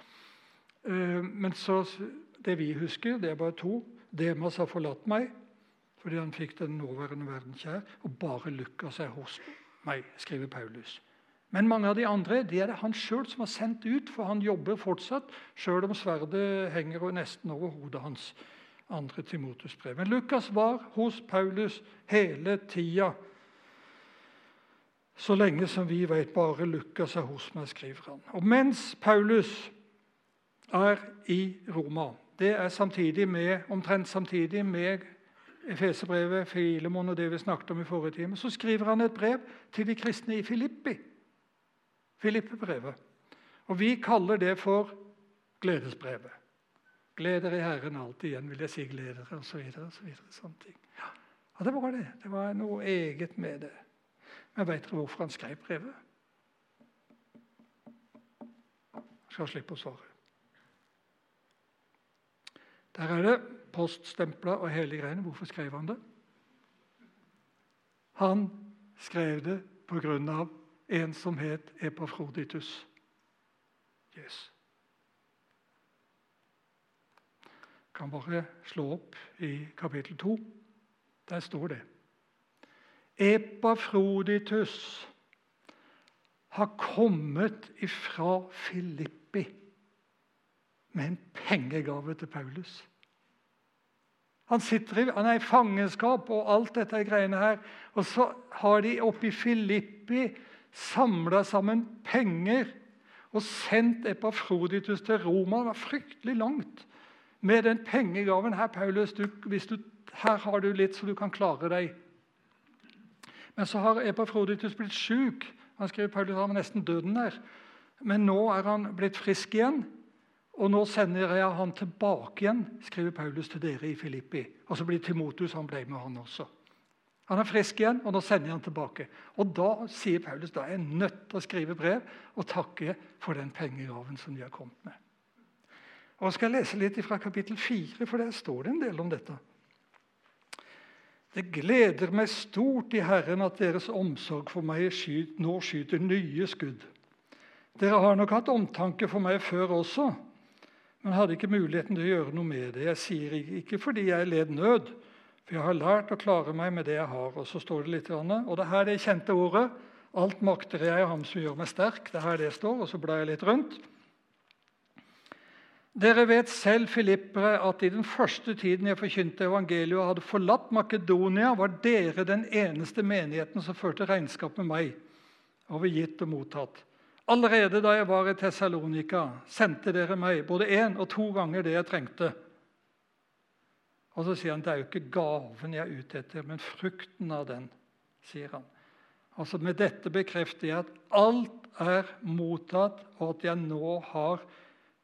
Men så, det vi husker, det er bare to. Demas har forlatt meg fordi han fikk den nåværende verden kjær. Og bare Lukas er hos meg, skriver Paulus. Men mange av de andre det er det han sjøl som har sendt ut, for han jobber fortsatt, sjøl om sverdet henger nesten over hodet hans. andre Timotus brev. Men Lukas var hos Paulus hele tida. Så lenge som vi vet bare Lukas er hos meg, skriver han. Og mens Paulus er i Roma Det er samtidig med, omtrent samtidig med Efeserbrevet, Filemon og det vi snakket om i forrige time. Så skriver han et brev til de kristne i Filippi. Filippe-brevet. Og Vi kaller det for gledesbrevet. Gleder i Herren alltid igjen, vil jeg si. gleder, og så videre, og så videre, sånne ting. Ja. Og Det var det. Det var noe eget med det. Men vet dere hvorfor han skrev brevet? Jeg skal slippe å svare. Der er det poststempla og hele greiene. Hvorfor skrev han det? Han skrev det av en som het Epafroditus. Yes. kan bare slå opp i kapittel 2. Der står det. Epafroditus har kommet ifra Filippi med en pengegave til Paulus. Han, i, han er i fangenskap og alt dette greiene her. Og så har de oppe i Filippi samla sammen penger og sendt Epafroditus til Roma. Det var fryktelig langt med den pengegaven. Her, Paulus, du, du, her har du litt så du kan klare deg. Men så har Epafroditus blitt sjuk. Han skriver Paulus han var nesten døden der. Men nå er han blitt frisk igjen. Og nå sender jeg han tilbake igjen, skriver Paulus til dere i Filippi. Og så blir Timotus han ble med han også. Han er frisk igjen, og nå sender jeg han tilbake. Og Da sier Paulus da er jeg nødt til å skrive brev og takke for den pengegaven som de har kommet med. Og Jeg skal lese litt fra kapittel 4, for der står det en del om dette. Det gleder meg stort i Herren at deres omsorg for meg nå skyter nye skudd. Dere har nok hatt omtanke for meg før også, men hadde ikke muligheten til å gjøre noe med det. Jeg sier ikke fordi jeg led nød, for jeg har lært å klare meg med det jeg har. Og så står det litt, og det her er det kjente ordet. Alt makter jeg ham som gjør meg sterk. Det er her det står, og så blar jeg litt rundt. Dere vet selv, filippere, at i den første tiden jeg forkynte evangeliet og hadde forlatt Makedonia, var dere den eneste menigheten som førte regnskap med meg over gitt og mottatt. Allerede da jeg var i Tessalonika, sendte dere meg både én og to ganger det jeg trengte. Og så sier han det er jo ikke gaven jeg er ute etter, men frukten av den. sier han. Altså Med dette bekrefter jeg at alt er mottatt, og at jeg nå har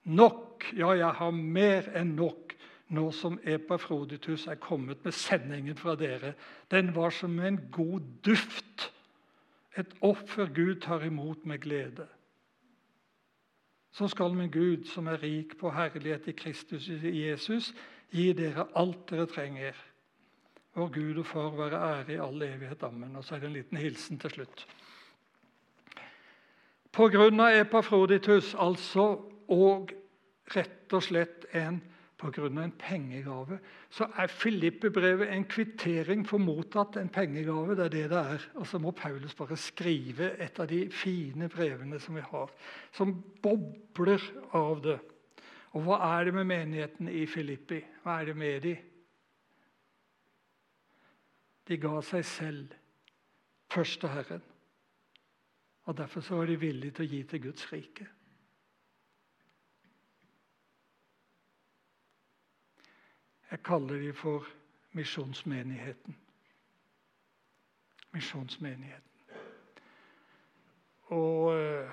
nok. Ja, jeg har mer enn nok nå som Epafroditus er kommet med sendingen fra dere. Den var som en god duft et offer Gud tar imot med glede. Så skal min Gud, som er rik på herlighet i Kristus i Jesus, gi dere alt dere trenger. Vår Gud og Far være ære i all evighet. Amen. Og så er det en liten hilsen til slutt. På grunn av Epafroditus, altså, og rett og slett en pga. en pengegave, så er Filippe-brevet en kvittering for mottatt en pengegave. Det er det det er. Og så må Paulus bare skrive et av de fine brevene som vi har, som bobler av det. Og hva er det med menigheten i Filippi? Hva er det med de? De ga seg selv først til Herren. Og Derfor så var de villige til å gi til Guds rike. Jeg kaller dem for misjonsmenigheten. Misjonsmenigheten. Og uh,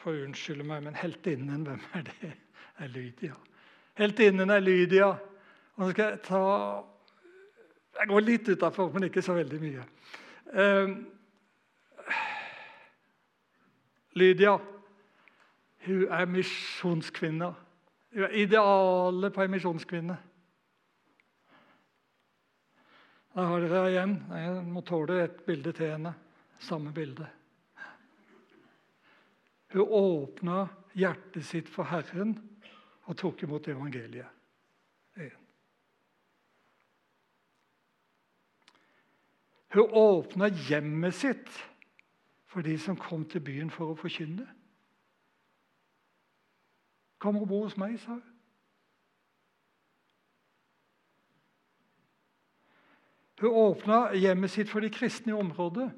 for å unnskylde meg, men heltinnen, hvem er det? [laughs] er Lydia. Heltinnen er Lydia. Og nå skal jeg ta Jeg går litt utafor, men ikke så veldig mye. Uh, Lydia hun er misjonskvinne. Hun er idealet på ei misjonskvinne. Der har dere igjen. Jeg må tåle et bilde til henne. Samme bilde. Hun åpna hjertet sitt for Herren og tok imot evangeliet. Hun åpna hjemmet sitt for de som kom til byen for å forkynne. Kom og bo hos meg, sa hun. Hun åpna hjemmet sitt for de kristne i området.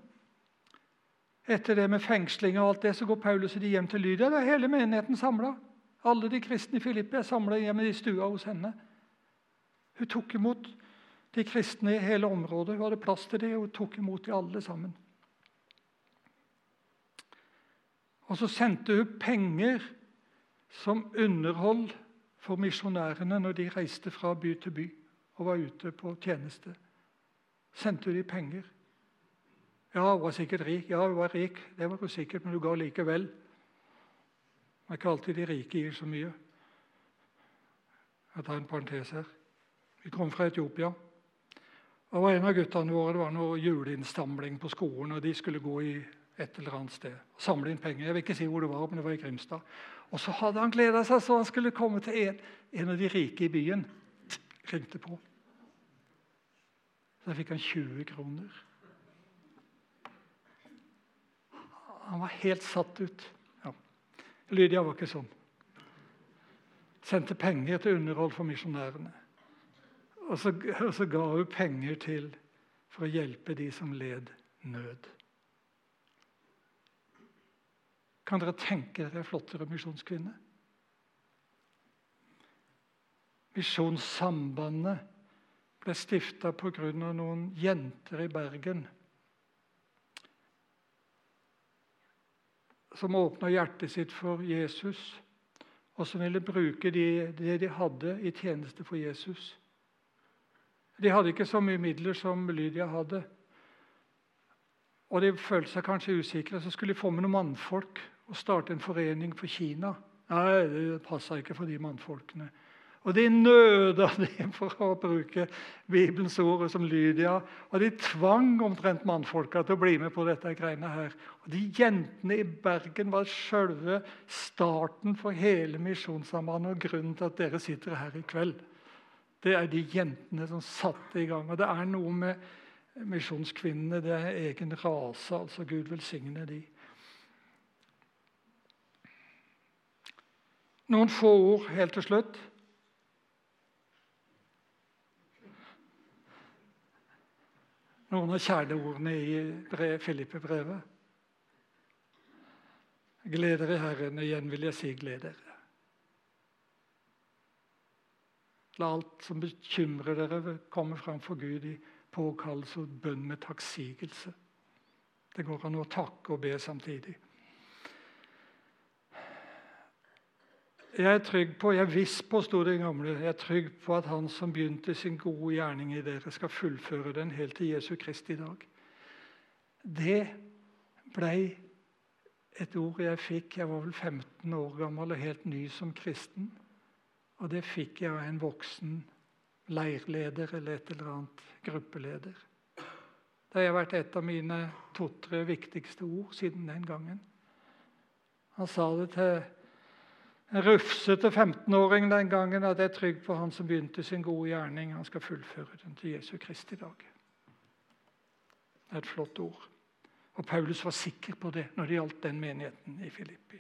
Etter det med fengsling og alt det, så går Paulus og de hjem til Lydia. Er hele menigheten samla. Alle de kristne i Filippi er samla hjemme i stua hos henne. Hun tok imot de kristne i hele området. Hun hadde plass til det, og hun tok imot de alle sammen. Og så sendte hun penger som underhold for misjonærene når de reiste fra by til by og var ute på tjeneste sendte de penger. Ja, hun var sikkert rik. Ja, hun var rik, det var hun sikkert, men hun ga likevel. Det er ikke alltid de rike gir så mye. Jeg tar en parentes her. Vi kom fra Etiopia. Det var En av guttene våre det var noe juleinnsamling på skolen. og De skulle gå i et eller annet sted og samle inn penger. Jeg vil ikke si hvor det var, men det var i Grimstad. Og så hadde han gleda seg så han skulle komme til en, en av de rike i byen. Ringte på. Så da fikk han 20 kroner. Han var helt satt ut. Ja. Lydia var ikke sånn. Sendte penger til underhold for misjonærene. Og så, og så ga hun penger til for å hjelpe de som led nød. Kan dere tenke dere flottere misjonskvinne? Misjonssambandet ble stifta pga. noen jenter i Bergen som åpna hjertet sitt for Jesus, og som ville bruke det de, de hadde, i tjeneste for Jesus. De hadde ikke så mye midler som Lydia hadde. Og de følte seg kanskje usikre, så skulle de få med noen mannfolk og starte en forening for Kina. Nei, det passa ikke for de mannfolkene. Og de nøda [laughs] dem, for å bruke Bibelens ord som Lydia. Og de tvang omtrent mannfolka til å bli med på dette greiene her. Og De jentene i Bergen var selve starten for hele Misjonssambandet og grunnen til at dere sitter her i kveld. Det er de jentene som satte i gang. Og det er noe med misjonskvinnene. Det er egen rase. altså Gud velsigne de. Noen få ord helt til slutt. Noen av kjerneordene i Filippe-brevet. Gled dere i Herren. Igjen vil jeg si gled dere. La alt som bekymrer dere, komme fram for Gud i påkallelse og bønn med takksigelse. Det går an å takke og be samtidig. Jeg er trygg på, jeg er viss på, sto det gamle, jeg er trygg på at Han som begynte sin gode gjerning i dere, skal fullføre den helt til Jesu Kristi dag. Det blei et ord jeg fikk. Jeg var vel 15 år gammel og helt ny som kristen. Og det fikk jeg av en voksen leirleder eller et eller annet gruppeleder. Det har vært et av mine to-tre viktigste ord siden den gangen. Han sa det til rufsete 15-åring den gangen at jeg er trygg på han som begynte sin gode gjerning. Han skal fullføre den til Jesu Kristi dag. Det er et flott ord. Og Paulus var sikker på det når det gjaldt den menigheten i Filippi.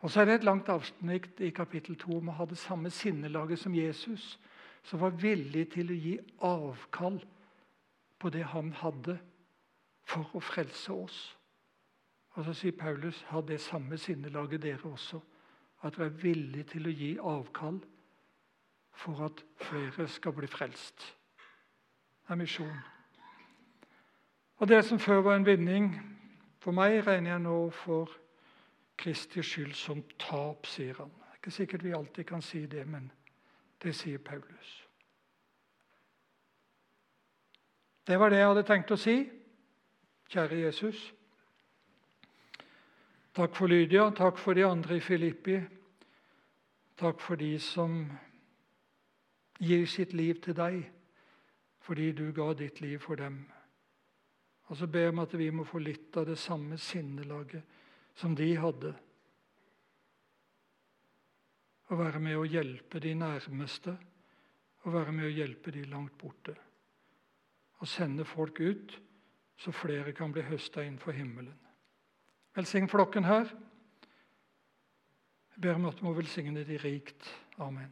Og så er det et langt avsnitt i kapittel 2 om å ha det samme sinnelaget som Jesus, som var villig til å gi avkall på det han hadde, for å frelse oss. Og så sier Paulus ha det samme sinnelaget dere også. At du er villige til å gi avkall for at flere skal bli frelst. Det er misjon. Og det som før var en vinning, for meg regner jeg nå for Kristi skyld som tap, sier han. Det er ikke sikkert vi alltid kan si det, men det sier Paulus. Det var det jeg hadde tenkt å si. Kjære Jesus. Takk for Lydia, takk for de andre i Filippi. Takk for de som gir sitt liv til deg fordi du ga ditt liv for dem. Og så ber jeg om at vi må få litt av det samme sinnelaget som de hadde. Å være med å hjelpe de nærmeste, å være med å hjelpe de langt borte. Å sende folk ut, så flere kan bli høsta inn for himmelen. Velsign flokken her. Jeg ber om at du må velsigne de rikt. Amen.